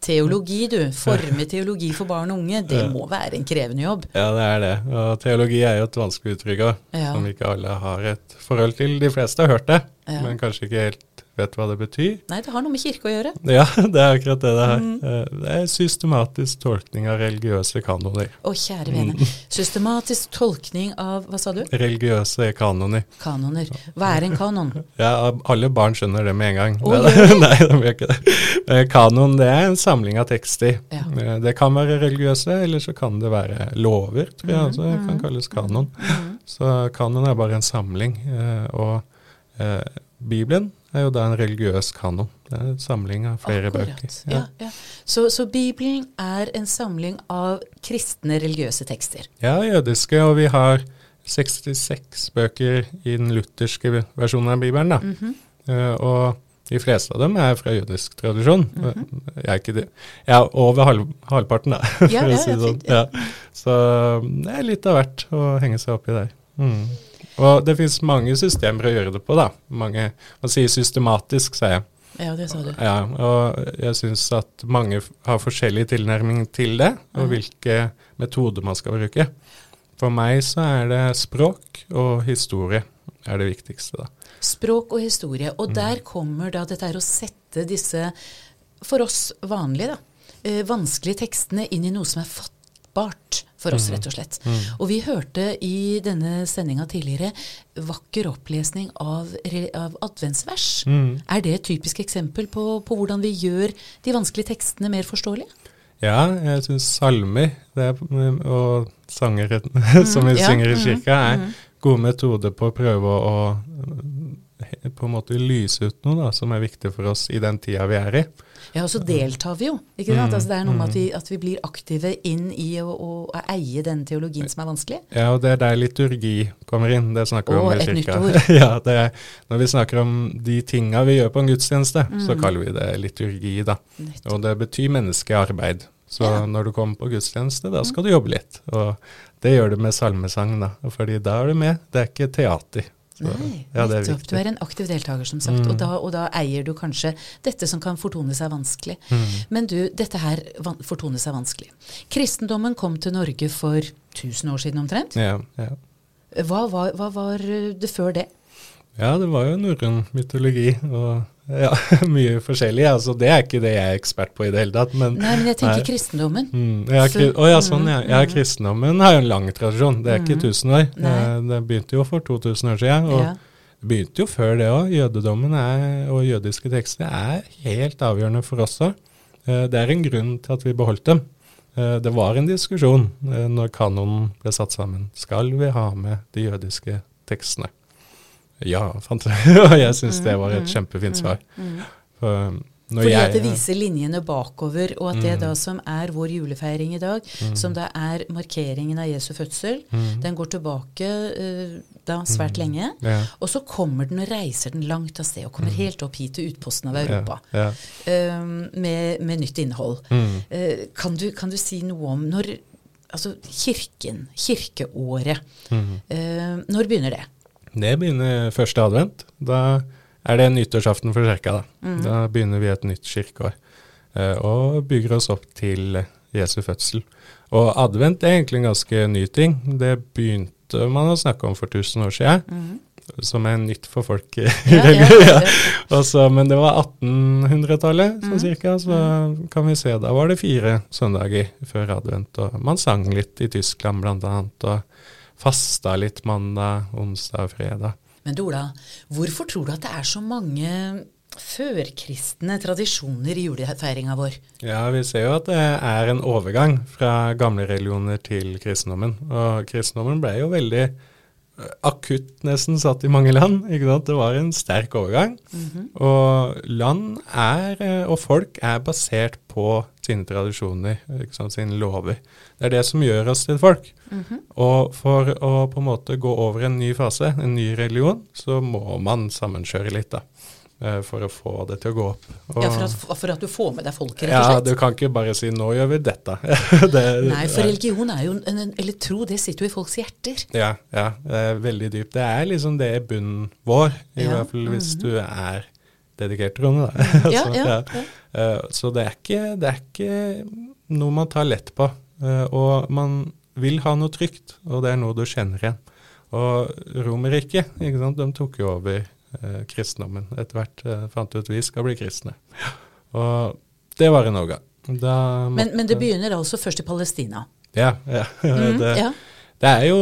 Teologi, du. Forme teologi for barn og unge. Det må være en krevende jobb. Ja, det er det. Og teologi er jo et vanskelig uttrykk Ja. som ikke alle har et forhold til. De fleste har hørt det, Ja. men kanskje ikke helt vet hva det betyr. Nei, det har noe med kirke å gjøre. Ja, det er akkurat det det er. Mm. Eh, Det er systematisk tolkning av religiøse kanoner. Å, kjære vene. Systematisk tolkning av Hva sa du? Religiøse kanoner. Kanoner. Hva er en kanon? Ja, alle barn skjønner det med en gang. Oh, Nei, gjør de? Nei, de gjør ikke det. Kanon det er en samling av tekster. Ja. Eh, Det kan være religiøse, eller så kan det være lover, tror jeg Altså, det kan kalles kanon. Så kanon er bare en samling. eh, Og eh, Bibelen er jo da en religiøs kanon. Det er en samling av flere bøker. Akkurat. Ja, ja. Så, så Bibelen er en samling av kristne religiøse tekster. Ja, jødiske, og vi har 66 bøker i den lutherske versjonen av Bibelen. da. Mm -hmm. uh, og de fleste av dem er fra jødisk tradisjon. Mhm. Jeg er ikke det. Jeg er over halv, halvparten, da, for Ja, å ja, si det sånn. ja. Ja. Så det er litt av hvert å henge seg opp i der. Mm. Og det finnes mange systemer å gjøre det på, da. Mange, Man sier systematisk, sier jeg. Ja, det sa du. Ja, og jeg syns at mange har forskjellig tilnærming til det, og hvilke metoder man skal bruke. For meg så er det språk og historie er det viktigste, da. Språk og historie. Mm. Og der kommer da dette her å sette disse, for oss vanlige, da, eh, vanskelige tekstene inn i noe som er fattbart for oss, rett og slett. Mm. Og vi hørte i denne sendinga tidligere vakker opplesning av, av adventsvers. Mm. Er det et typisk eksempel på, på hvordan vi gjør de vanskelige tekstene mer forståelige? Ja, jeg syns salmer det er, og sanger som vi ja, synger i kirka, er gode metoder på å prøve å på en måte lyse ut noe da, som er viktig for oss i den tida vi er i. Ja, og så deltar vi jo. ikke sant? Mm, Altså, det er noe med mm. at vi, at vi blir aktive inn i å, å, å eie den teologien som er vanskelig. Ja, og det er der liturgi kommer inn. Det snakker vi om i et nytt ord. ja, det er, når vi snakker om de tinga vi gjør på en gudstjeneste, så Mm. kaller vi det liturgi, da. Nytt. Og det betyr menneskearbeid. Så Ja. Mm. når du kommer på gudstjeneste, da skal du jobbe litt. Og det gjør du med salmesang, da. Fordi da er du med. Det er ikke teater. Nei, ja, det er nettopp. Du er en aktiv deltaker, som sagt. Mm. Og, da, og da eier du kanskje dette som kan fortone seg vanskelig. Mm. Men du, dette her fortoner seg vanskelig. Kristendommen kom til Norge for 1000 år siden omtrent. Ja, ja. Hva var, hva var det før det? ja, det var jo norrøn mytologi og ja, mye forskjellig. Altså, det er ikke det jeg er ekspert på i det hele tatt. Men, Nei, men jeg tenker Nei. kristendommen. Mm, ja, er, å, ja, sånn, ja. ja. mm. Kristendommen har jo en lang tradisjon. Det er ikke tusen 1000 år. Nei. Eh, Det begynte jo for 2000 år siden. Og Ja. det begynte jo før det òg. Jødedommen er, og jødiske tekster er helt avgjørende for oss òg. Det er en grunn til at vi beholdt dem. Eh, Det var en diskusjon eh, når kanonen ble satt sammen. Skal vi ha med de jødiske tekstene? Ja, jeg. Og jeg syns det var et kjempefint svar. Mm. For når Fordi at det viser linjene bakover, og at det Mm. da som er vår julefeiring i dag, Mm. som da er markeringen av Jesu fødsel, Mm. den går tilbake eh, da svært Mm. lenge. Og så kommer den og reiser den langt av sted, og kommer Mm. helt opp hit til utposten av Europa. Ja, eh, med, med nytt innhold. Mm. Eh, kan, du, kan du si noe om når Altså kirken, kirkeåret. Mm. eh, når begynner det? Det begynner første advent. Da er det nyttårsaften for kirka. Da. Mm. da begynner vi et nytt kirkeår. eh, og bygger oss opp til Jesu fødsel. Og advent er egentlig en ganske ny ting. Det begynte man å snakke om for 1000 år siden, Mm. som er nytt for folk. Ja, ja, ja, ja. Og men det var 1800-tallet, så Mhm. cirka, så kan vi se. Da var det fire søndager før advent, og man sang litt i Tyskland blant annet, og fasta litt mandag, onsdag og fredag. Men Ola, hvorfor tror du at det er så mange førkristne tradisjoner i julefeiringa vår. Ja, vi ser jo at det er en overgang fra gamle religioner til kristendommen. Og kristendommen ble jo veldig akutt nesten satt i mange land. ikke sant? Det var en sterk overgang. Og land er, eh, og folk er basert på sine tradisjoner, ikke sant? sine lover. Det er det som gjør oss til folk. Og for å på en måte gå over en ny fase, en ny religion, så må man sammenkjøre litt, da. Eh, For å få det til å gå opp. Og, Ja, for at, for at du får med deg folket, rett og slett. Ja, du kan ikke bare si 'nå gjør vi dette'. det, Nei, for religion er jo en, en, Eller tro, det sitter jo i folks hjerter. Ja, ja, det er veldig dypt. Det er liksom det i bunnen vår, i Ja, hvert fall hvis du er dedikert troende. da. Ja, Altså, ja, Eh, Så det er, ikke, det er ikke noe man tar lett på. Eh, Og man vil ha noe trygt, og det er noe du kjenner igjen. Og Romerriket, de tok jo over kristendommen. Etter hvert eh, fant ut vi skal bli kristne. Og det var en Norge. Da Men, men det begynner altså først i Palestina. Ja, ja. Mm, det, ja. det er jo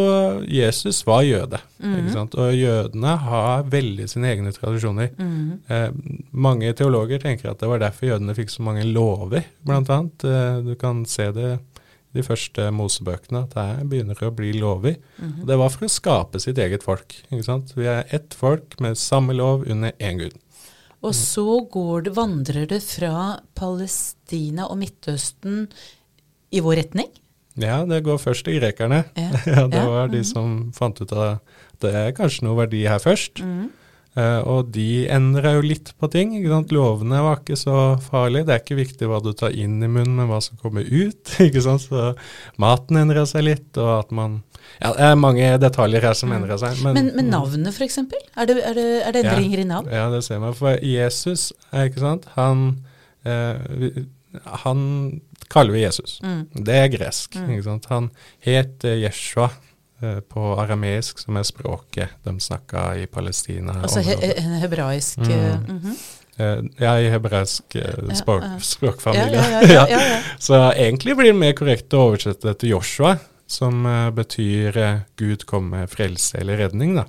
Jesus var jøde, Mm. og jødene har veldig sine egne tradisjoner. Mm. Eh, mange teologer tenker at det var derfor jødene fikk så mange lover, annet. Eh, du kan se det i de første Mosebøkene, at det begynner å bli lover. Mhm. Og Det var for å skape sitt eget folk. Vi er ett folk med samme lov under én gud. Og så går det, vandrer det fra Palestina og Midtøsten i vår retning. Ja, det går først til grekerne. Ja. Ja, det Ja, var de mhm. som fant ut at det er kanskje noe verdi her først. Mhm. Eh, og de endra jo litt på ting. ikke sant? Lovene var ikke så farlige. Det er ikke viktig hva du tar inn i munnen, men hva som kommer ut. ikke sant? Så maten endra seg litt, og at man Ja, det er mange detaljer her som endra seg. Men, Men, men navnet, f.eks.? Er det, er, det, er det Ja. endringer i navn? Ja, det ser man. For Jesus, eh, ikke sant, han, eh, han kaller vi Jesus. Mm. Det er gresk. Mm. ikke sant? Han het Jeshua eh, på arameisk, som er språket de snakka i Palestina. Altså he, hebraisk Mm. Mm. Eh, ja, i hebraisk eh, språk, språkfamilie. Ja, ja, ja, ja, ja. Så egentlig blir det mer korrekt å oversette det til Joshua, som eh, betyr eh, Gud kommer med frelse eller redning. da.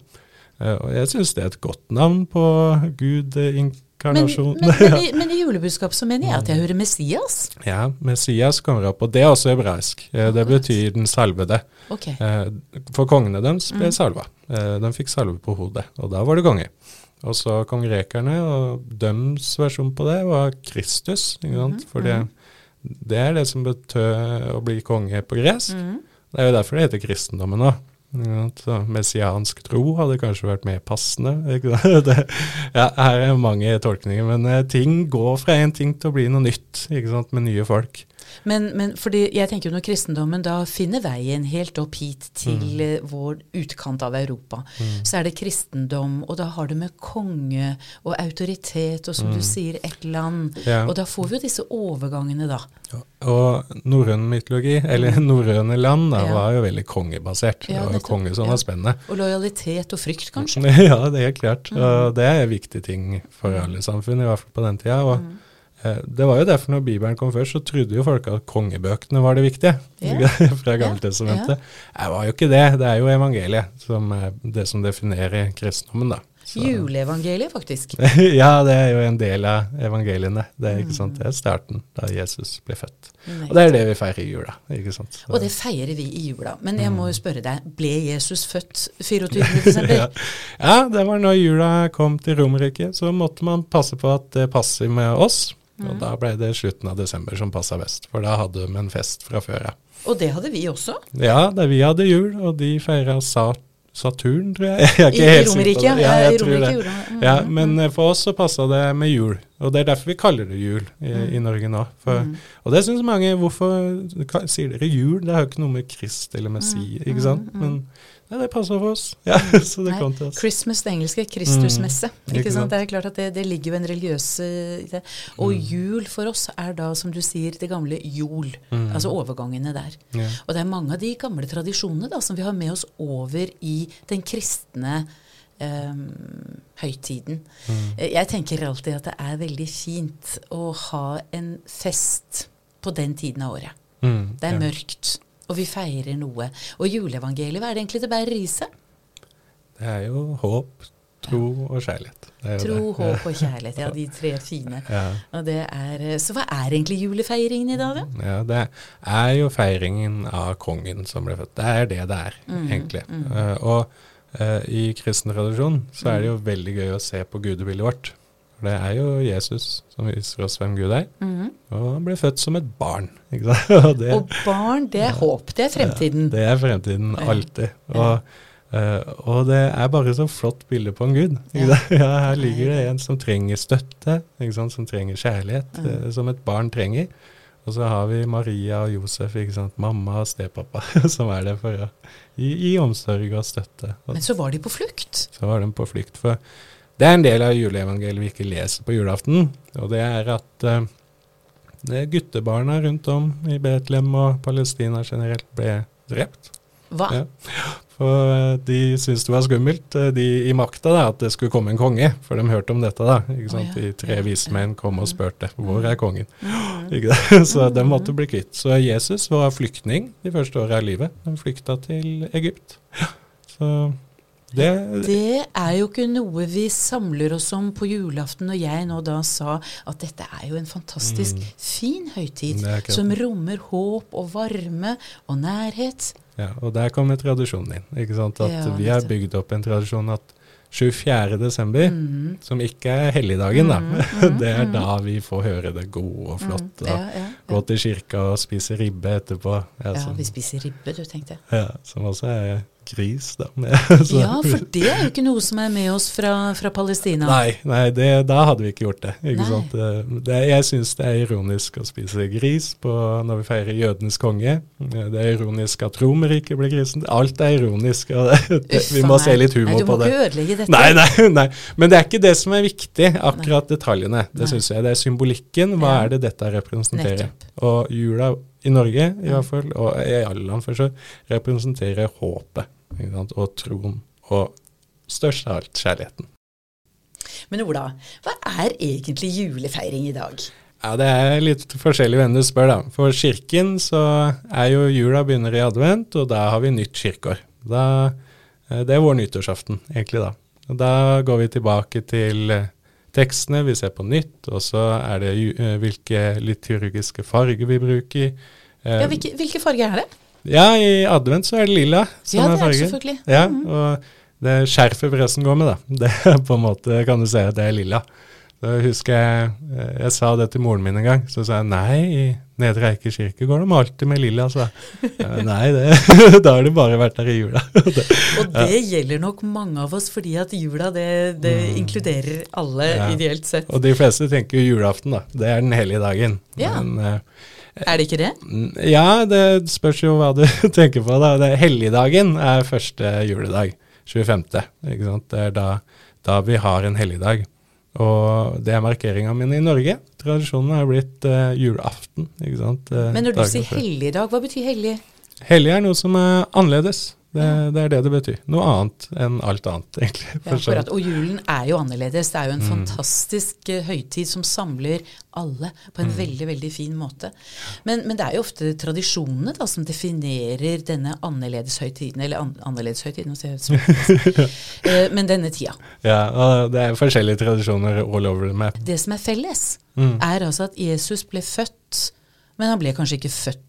Eh, og jeg syns det er et godt navn på Gud eh, Men, men, men, i, men i julebudskapet så mener jeg at jeg hører Messias. ja, Messias kommer opp, og det er også hebraisk. Eh, det betyr den salvede. Ok. Eh, for kongene deres ble Mm. salva. Eh, de fikk salve på hodet, og da var det konge. Og så kom grekerne, og deres versjon på det var Kristus. sant? For det, det er det som betød å bli konge på gresk. Mhm. Det er jo derfor det heter kristendommen òg. Så messiansk tro hadde kanskje vært mer passende. Det, ja, her er mange tolkninger, men eh, ting går fra én ting til å bli noe nytt ikke sant? med nye folk. Men, men fordi jeg tenker jo når kristendommen da finner veien helt opp hit til mm. vår utkant av Europa, Mm. så er det kristendom, og da har det med konge og autoritet og som du Mm. sier, et land. Ja. Og da får vi jo disse overgangene da. Og norrøn mytologi, eller norrøne land, da, Ja. var jo veldig kongebasert. Ja, det var jo konge som Ja. var spennende. Og lojalitet og frykt, kanskje. Ja, det er klart. Mm. Og det er viktige ting for alle samfunn, i hvert fall på den tida. Og Mm. eh, det var jo derfor når Bibelen kom først, så trodde jo folk at kongebøkene var det viktige Yeah. fra Gammeltestamentet. Det var jo ikke det. Det er jo evangeliet som er det som definerer kristendommen, da. Så- Juleevangeliet, faktisk. ja, det er jo en del av evangeliene. Det er? Mm. det er starten da Jesus ble født. Og det er det vi feirer i jula. ikke sant? Så- Og det feirer vi i jula. Men jeg må Mm. jo spørre deg, ble Jesus født 24. desember? ja. ja, det var når jula kom til Romerriket, så måtte man passe på at det passer med oss. Og Mm. da ble det slutten av desember som passa best, for da hadde de en fest fra før av. Og det hadde vi også. Ja, da vi hadde jul, og de feira Sat Saturn, tror jeg. jeg er ikke I- helt Romerike, det. ja, jeg tror det. Mm, Ja, mm, men eh, for oss så passa det med jul, og det er derfor vi kaller det jul i, Mm. i Norge nå. For, Og det syns mange Hvorfor sier dere jul? Det har jo ikke noe med Krist eller Messi, ikke sant? Men nei, det passer for oss. Ja, så det Nei, kom til oss. Christmas, det engelske. Kristusmesse. Mm, ikke ikke sant? sant? Det er klart at det, det ligger jo en religiøs eh, det. Og Mm. jul for oss er da, som du sier, det gamle jol. Mm. Altså overgangene der. Ja. Og det er mange av de gamle tradisjonene da, som vi har med oss over i den kristne Um, høytiden. Mm. Eh, Jeg tenker alltid at det er veldig fint å ha en fest på den tiden av året. Mm, Det er ja. mørkt, og vi feirer noe. Og juleevangeliet, hva er det egentlig det bærer i seg? Det er jo håp, Tro og kjærlighet. Tro, det. håp og kjærlighet. Ja, de tre fine. Ja. Og det er, så hva er egentlig julefeiringen i dag, da? Ja, det er jo feiringen av kongen som ble født. Det er det det er, mm, egentlig. Mm. Uh, og uh, i kristen tradisjon så er det jo veldig gøy å se på gudebildet vårt. For det er jo Jesus som viser oss hvem Gud er. Mm. Og han ble født som et barn. Og det, Og barn, det er håp. Det er fremtiden. det er fremtiden, alltid. Og, eh, og det er bare så flott bilde på en gud. Ja. Ja, her ligger det en som trenger støtte, som trenger kjærlighet, mm. som et barn trenger. Og så har vi Maria og Josef, mamma og stepappa, som er der for å gi, gi omsorg og støtte. Og Men så var de på flukt. så var de på flykt. For det er en del av juleevangeliet vi ikke leser på julaften, og det er at uh, guttebarna rundt om i Betlehem og Palestina generelt ble drept. Hva? Ja. For eh, de syntes det var skummelt, eh, de i makta, da, at det skulle komme en konge. For de hørte om dette, da. ikke sant? De tre vismenn kom og spurte hvor er kongen. Mhm. Ikke det? Så de måtte bli kvitt. Så Jesus var flyktning de første åra av livet. De flykta til Egypt. Så det, Det er jo ikke noe vi samler oss om på julaften, når jeg nå da sa at dette er jo en fantastisk Mm. fin høytid, som rommer håp og varme og nærhet. Ja, og der kommer tradisjonen inn. ikke sant? At Ja, Vi har bygd opp en tradisjon at 24. desember, Mhm. som ikke er helligdagen, da, Mhm, mhm, det er da vi får høre det gode og flotte. Mm, da. ja, Gå til kirka og spise ribbe etterpå. Ja, ja, som, vi spiser ribbe, du tenkte. ja, som også er gris, da. Så- Ja, for det er jo ikke noe som er med oss fra, fra Palestina. Nei, nei det, da hadde vi ikke gjort det. ikke sant? Det, det, jeg syns det er ironisk å spise gris på, når vi feirer jødenes konge. Det er ironisk at Romerriket ble grisen. Alt er ironisk. Det, det, vi må se litt humor Nei, du må det. ikke ødelegge dette. Nei, nei, nei. Men det er ikke det som er viktig, akkurat detaljene. Det syns jeg. Det er symbolikken. Hva er det dette representerer? Nettopp. Og jula i Norge, i hvert fall, og i alle land for så, representerer håpet. Og troen. Og størst av alt kjærligheten. Men Ola, hva er egentlig julefeiring i dag? Ja, Det er litt forskjellig hvem du spør, da. For kirken så er jo jula begynner i advent, og da har vi nytt kirkeår. Da, eh, det er vår nyttårsaften, egentlig, da. Og da går vi tilbake til eh, tekstene, vi ser på nytt, og så er det eh, hvilke liturgiske farger vi bruker. Ja, hvilke, hvilke farger er det? Ja, i advent så er det lilla som Ja, er det er fargen. selvfølgelig. Ja, Mhm. og det skjerfet presten går med, da, det er på en måte, kan du si, at det er lilla. Da husker jeg, eh, jeg sa det til moren min en gang, så sa jeg nei, i Nedre Eike kirke går de alltid med lilla, Så jeg. Nei, det, da har det bare vært der i jula. Og det gjelder nok mange av oss, fordi at jula det, det inkluderer alle Mm. Ja. ideelt sett. Og de fleste tenker jo julaften, da. Det er den hellige dagen. Ja. Men eh, Er det ikke det? Ja, det spørs jo hva du tenker på. da. Det, helligdagen er første juledag, 25. Ikke sant? Det er da, da vi har en helligdag. Og det er markeringa mi i Norge. Tradisjonen er blitt uh, julaften. ikke sant? Eh, Men når du dagen sier helligdag, hva betyr hellig? Hellig er noe som er annerledes. Det, det er det det betyr. Noe annet enn alt annet, egentlig. Ja, akkurat. Og julen er jo annerledes. Det er jo en Mm. fantastisk eh, høytid som samler alle på en Mm. veldig, veldig fin måte. Men, men det er jo ofte tradisjonene da, som definerer denne annerledeshøytiden, eller an, annerledeshøytiden, Eh, Men denne tida. Ja, og det er forskjellige tradisjoner all over the map. Det som er felles, Mm. er altså at Jesus ble født, men han ble kanskje ikke født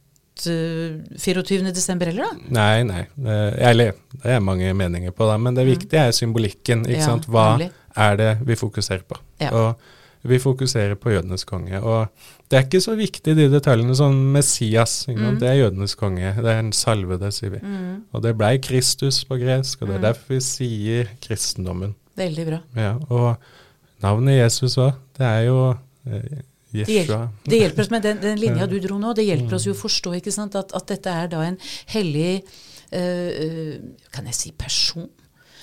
eh, 24. desember heller, da? Nei, nei. Eh, Eller, det er mange meninger på det, men det viktige er symbolikken. ikke Mm. Ja, sant? Hva nemlig. er det vi fokuserer på? Ja. Og vi fokuserer på jødenes konge. Og det er ikke så viktig de detaljene som Messias. Mm. Det er jødenes konge. Det er en salvede, sier vi. Mm. Og det blei Kristus på gresk, og det er Mm. derfor vi sier kristendommen. Veldig bra. Ja, og navnet Jesus òg, det er jo eh, Det hjelper, Det hjelper oss med den, den linja du dro nå. Det hjelper oss jo å Mm. forstå ikke sant, at, at dette er da en hellig eh, kan jeg si person?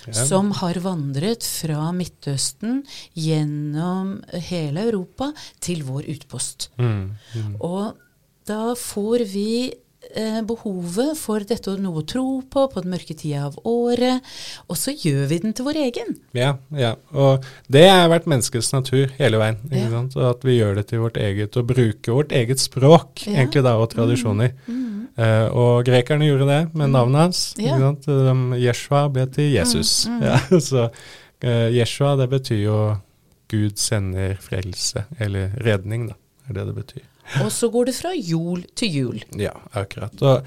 Ja. Som har vandret fra Midtøsten gjennom hele Europa til vår utpost. Mm, mm. Og da får vi eh, behovet for dette og noe å tro på på den mørke tida av året, og så gjør vi den til vår egen. Ja, ja. Og det har vært menneskets natur hele veien. ikke Ja. at vi gjør det til vårt eget, og bruker vårt eget språk, Ja. egentlig da, og tradisjoner. Mm. Eh, og grekerne gjorde det med navnet hans. Ja. ikke sant? Um, Jeshua ble til Jesus. Mm, mm. Ja, så uh, Jeshua, det betyr jo Gud sender frelse, eller redning, da. er det det betyr. Og så går det fra jul til jul. Ja, akkurat. Og,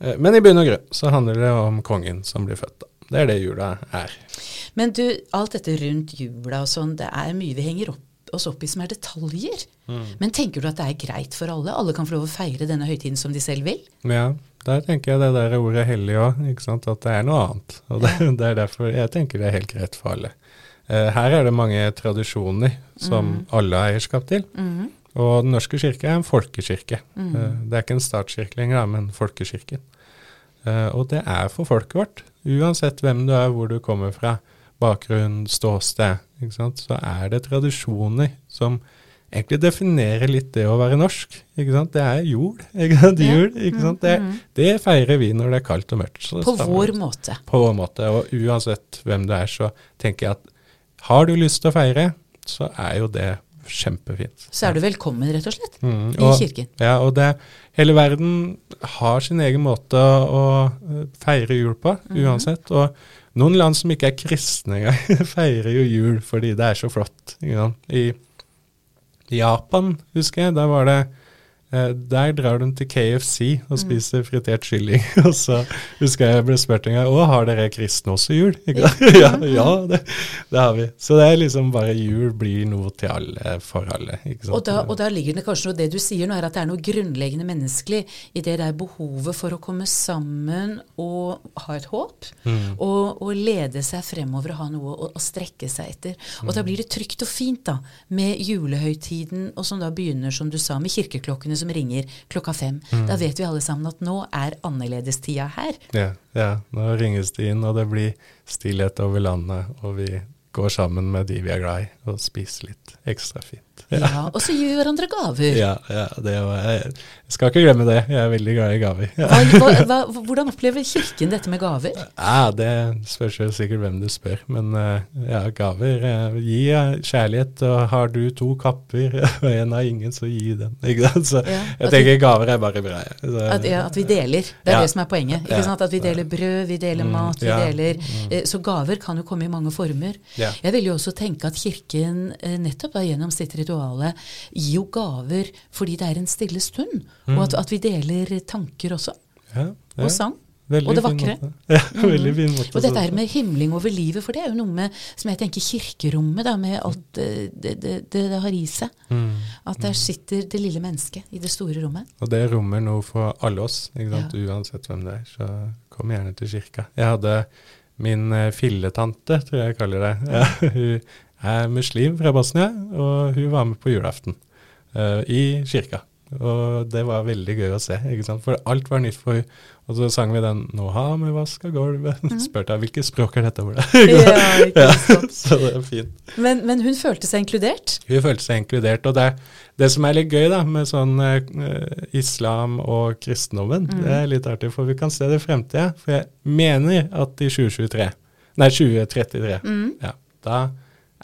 eh, men i bunn og grunn så handler det om kongen som blir født. da. Det er det jula er. Men du, alt dette rundt jula og sånn, det er mye vi henger opp, oss opp i som er detaljer. Men tenker du at det er greit for alle? Alle kan få lov å feire denne høytiden som de selv vil? Ja, der tenker jeg det der ordet hellig òg, at det er noe annet. Og det, det er derfor jeg tenker det er helt greit for alle. Eh, her er det mange tradisjoner som alle har eierskap til. Og Den norske kirke er en folkekirke. Mm. det er ikke en statskirke lenger, men folkekirken. Eh, og det er for folket vårt. Uansett hvem du er, hvor du kommer fra, bakgrunn, ståsted, så er det tradisjoner som egentlig definerer litt det å være norsk. Det er jul. Jul, ikke sant? Det, det feirer vi når det er kaldt og mørkt. Så På vår måte. På vår måte. Og uansett hvem du er, så tenker jeg at har du lyst til å feire, så er jo det kjempefint. Så er du velkommen, rett og slett, Mm, i kirken. Ja, og det, hele verden har sin egen måte å eh, feire jul på, Mhm. uansett. Og noen land som ikke er kristne engang, feirer jo jul fordi det er så flott. I Japan, husker jeg, da var det der drar de til KFC og Mhm. spiser fritert kylling. og så husker jeg jeg ble spurt en gang Å, har dere kristne også jul? Ja, ja det, det har vi. Så det er liksom bare jul blir noe til alle, for alle. Og da, og da ligger det kanskje noe Det du sier nå, er at det er noe grunnleggende menneskelig i det der behovet for å komme sammen og ha et håp. Mm. Og, og lede seg fremover og ha noe å, å strekke seg etter. Og da blir det trygt og fint da, med julehøytiden, og som da begynner, som du sa, med kirkeklokkene som ringer klokka fem. Da vet vi alle sammen at nå er annerledestida her. Ja, ja, nå ringes det inn, og det blir stillhet over landet, og vi går sammen med de vi er glad i, og spiser litt ekstra fint. Ja, Og så gir vi hverandre gaver. Ja, ja det var, jeg, skal ikke glemme det. Jeg er veldig glad i gaver. Ja, Hva, hva, hvordan opplever Kirken dette med gaver? ja Det spørs jo sikkert hvem du spør, men eh, ja, gaver eh, Gi eh, kjærlighet, og har du to kapper og en har ingen, så gi den. Ikke? Så jeg tenker gaver er bare bra. At, at vi deler. Det er det som er poenget. Ikke sant? At vi deler brød, vi deler Mm, mat, vi deler mm. Så gaver kan jo komme i mange former. Jeg vil jo også tenke at Kirken eh, nettopp da gjennom sitt rituale gir jo gaver fordi det er en stille stund. Og at, at vi deler tanker også. ja, ja. Og sang. Veldig og det vakre. Ja, veldig fin måte. Og dette her med himling over livet, for det er jo noe med, som jeg tenker kirkerommet, da, med alt det det, det, det har i seg. Mm. At der sitter det lille mennesket i det store rommet. Og det rommer noe for alle oss, sant? uansett hvem det er. Så kom gjerne til kirka. Jeg hadde min eh, filletante, tror jeg jeg kaller det. Ja, hun er muslim fra Bosnia, og hun var med på julaften uh, i kirka. Og det var veldig gøy å se, ikke sant? for alt var nytt for henne. Og så sang vi den 'Nå har vi vaska gulvet'. Spurte jeg hvilket språk er dette ordet? Ja, ja, så det er fint. Men, men hun følte seg inkludert. Hun følte seg inkludert. Og det, det som er litt gøy da, med sånn uh, islam og kristendommen, det er litt artig, for vi kan se det i fremtida. For jeg mener at i 2023, nei 2033, ja, da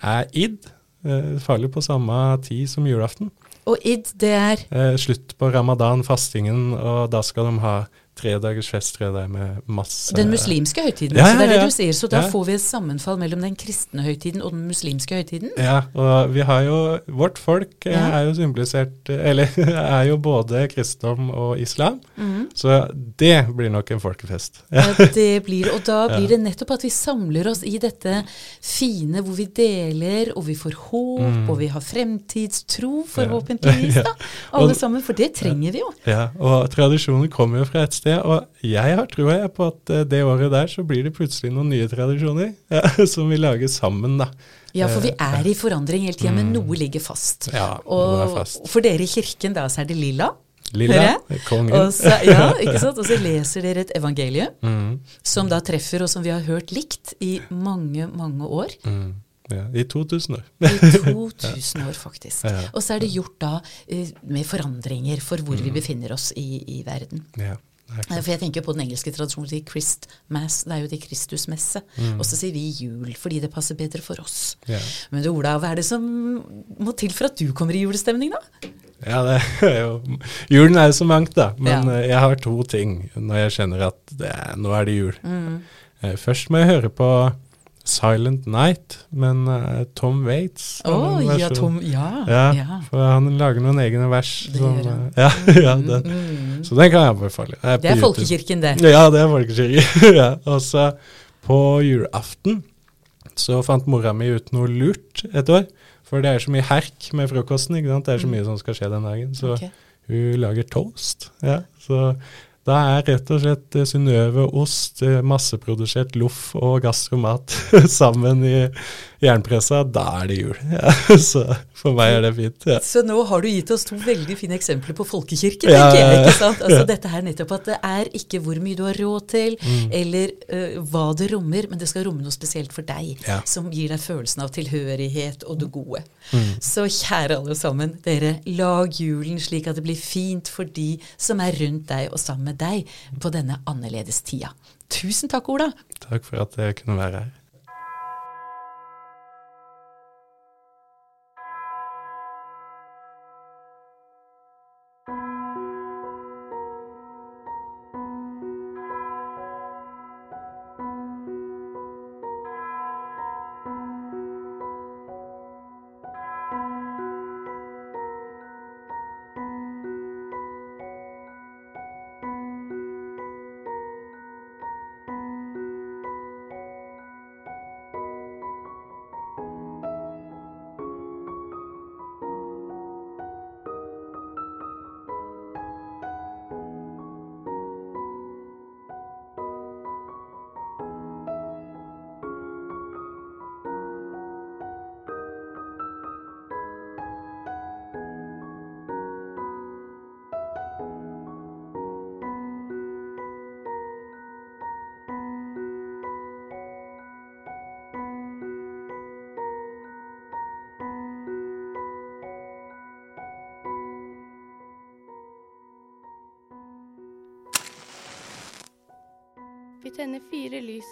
er id eh, faller på samme tid som julaften. Og id, det er Eh, slutt på ramadan, fastingen, og da skal de ha tre dagers fest, tror jeg det er, med masse den muslimske høytiden. Ja, så det er det du sier. Så da Ja. får vi et sammenfall mellom den kristne høytiden og den muslimske høytiden. Ja, og vi har jo Vårt folk eh, Ja. er jo symbolisert eh, Eller er jo både kristendom og islam. mm. Så det blir nok en folkefest. Ja. Ja, det blir, og da blir det nettopp at vi samler oss i dette fine hvor vi deler, og vi får håp, og vi har fremtidstro, forhåpentligvis, da. Alle Og- sammen, for det trenger vi jo. Ja, og tradisjoner kommer jo fra et sted, og jeg har troa på at eh, det året der så blir det plutselig noen nye tradisjoner som vi lager sammen, da. Ja, for vi er i forandring hele tida, men noe ligger fast. Ja, noe er Og fast. for dere i kirken, da, så er det lilla. Lilla, kongen. Og så, ja, ikke sant? Og så leser dere et evangelie Mm, som da treffer, og som vi har hørt likt i mange, mange år. mm, ja, I 2000 år. I 2000 år, faktisk. Og så er det gjort da eh, med forandringer for hvor vi befinner oss i, i verden. Ja, For jeg tenker på den engelske tradisjonen til Christmas, det er jo til Kristusmesse. Og så sier vi jul, fordi det passer bedre for oss. Yeah. Men du, Ola, hva er det som må til for at du kommer i julestemning, da? Ja, det er jo Julen er jo så mangt, da. Men Ja. eh, jeg har to ting når jeg kjenner at det er, nå er det jul. Mm. Eh, Først må jeg høre på Silent Night, men uh, Tom Waits. Oh, ja. Tom. Ja. Ja, ja. for han lager noen egne vers. Det som, eh, ja, ja, det, Mm. Så den kan jeg anbefale. Det er YouTube. folkekirken, det. Ja, det er folkekirken. ja. Og så på julaften så fant mora mi ut noe lurt et år. For det er så mye herk med frokosten. ikke sant? Det er så mye som skal skje den dagen. Så okay. Hun lager toast. Ja, så da er rett og slett eh, Synnøve ost, eh, masseprodusert loff og gastromat sammen i jernpressa. Da er det jul. Ja, så for meg er det fint. Ja. Så nå har du gitt oss to veldig fine eksempler på folkekirken, Ja, tenker jeg. ikke sant? Altså. Dette her nettopp at det er ikke hvor mye du har råd til, Mm. eller uh, hva det rommer, men det skal romme noe spesielt for deg, som gir deg følelsen av tilhørighet og det gode. Mm. Så kjære alle sammen, dere, lag julen slik at det blir fint for de som er rundt deg og sammen med deg på denne annerledes tida. Tusen takk, Ola. Takk for at jeg kunne være her.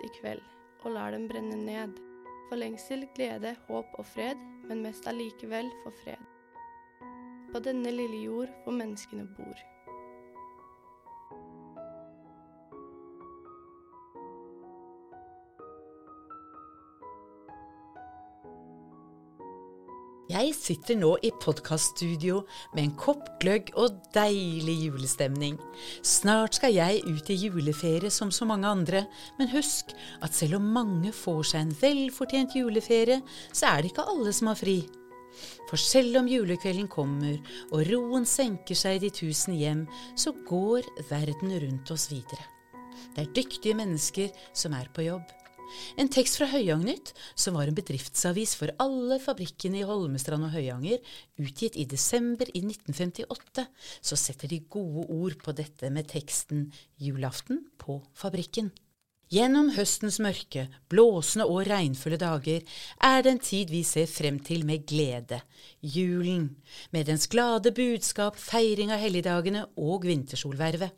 I kveld og lar dem brenne ned. For lengsel, glede, håp og fred, men mest allikevel for fred. På denne lille jord hvor menneskene bor. Sitter nå i podkaststudio med en kopp gløgg og deilig julestemning. Snart skal jeg ut i juleferie som så mange andre, men husk at selv om mange får seg en velfortjent juleferie, så er det ikke alle som har fri. For selv om julekvelden kommer og roen senker seg i de tusen hjem, så går verden rundt oss videre. Det er dyktige mennesker som er på jobb. En tekst fra Høyangnytt, som var en bedriftsavis for alle fabrikkene i Holmestrand og Høyanger, utgitt i desember i 1958, så setter de gode ord på dette med teksten Julaften på fabrikken. Gjennom høstens mørke, blåsende og regnfulle dager er det en tid vi ser frem til med glede, julen, med dens glade budskap, feiring av helligdagene og vintersolvervet.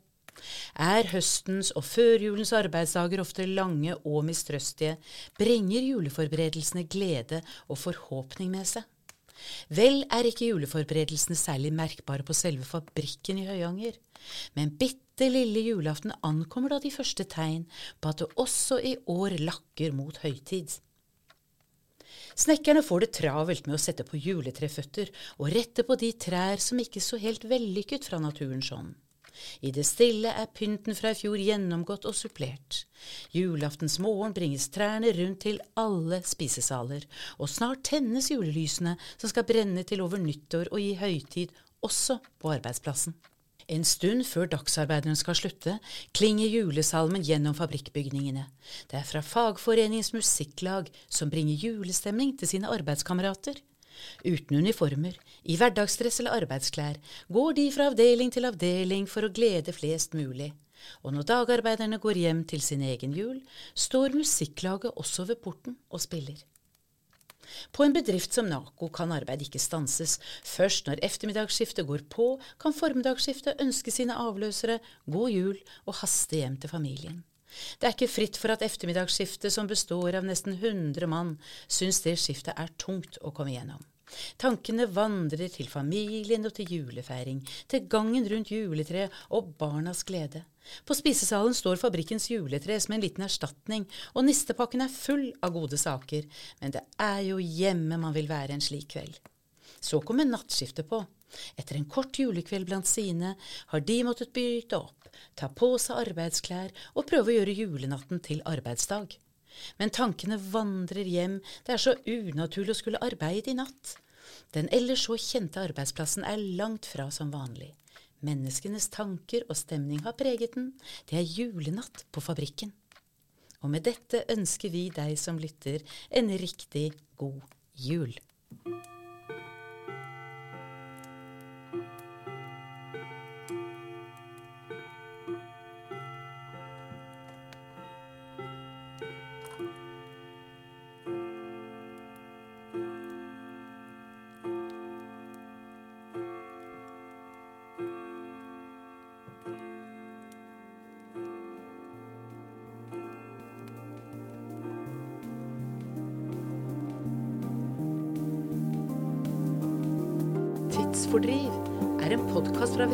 Er høstens og førjulens arbeidsdager ofte lange og mistrøstige, bringer juleforberedelsene glede og forhåpning med seg. Vel er ikke juleforberedelsene særlig merkbare på selve fabrikken i Høyanger, men bitte lille julaften ankommer da de første tegn på at det også i år lakker mot høytid. Snekkerne får det travelt med å sette på juletreføtter og rette på de trær som ikke så helt vellykket fra naturens hånd. I det stille er pynten fra i fjor gjennomgått og supplert. Julaftens morgen bringes trærne rundt til alle spisesaler, og snart tennes julelysene som skal brenne til over nyttår og gi høytid også på arbeidsplassen. En stund før dagsarbeideren skal slutte, klinger julesalmen gjennom fabrikkbygningene. Det er fra fagforeningens musikklag, som bringer julestemning til sine arbeidskamerater. Uten uniformer, i hverdagsdress eller arbeidsklær, går de fra avdeling til avdeling for å glede flest mulig. Og når dagarbeiderne går hjem til sin egen jul, står musikklaget også ved porten og spiller. På en bedrift som NACO kan arbeid ikke stanses. Først når ettermiddagsskiftet går på, kan formiddagsskiftet ønske sine avløsere god jul og haste hjem til familien. Det er ikke fritt for at ettermiddagsskiftet, som består av nesten 100 mann, syns det skiftet er tungt å komme gjennom. Tankene vandrer til familien og til julefeiring, til gangen rundt juletreet og barnas glede. På spisesalen står fabrikkens juletre som en liten erstatning, og nistepakken er full av gode saker, men det er jo hjemme man vil være en slik kveld. Så kommer nattskiftet på. Etter en kort julekveld blant sine har de måttet bytte opp, ta på seg arbeidsklær og prøve å gjøre julenatten til arbeidsdag. Men tankene vandrer hjem, det er så unaturlig å skulle arbeide i natt. Den ellers så kjente arbeidsplassen er langt fra som vanlig. Menneskenes tanker og stemning har preget den. Det er julenatt på fabrikken. Og med dette ønsker vi deg som lytter en riktig god jul.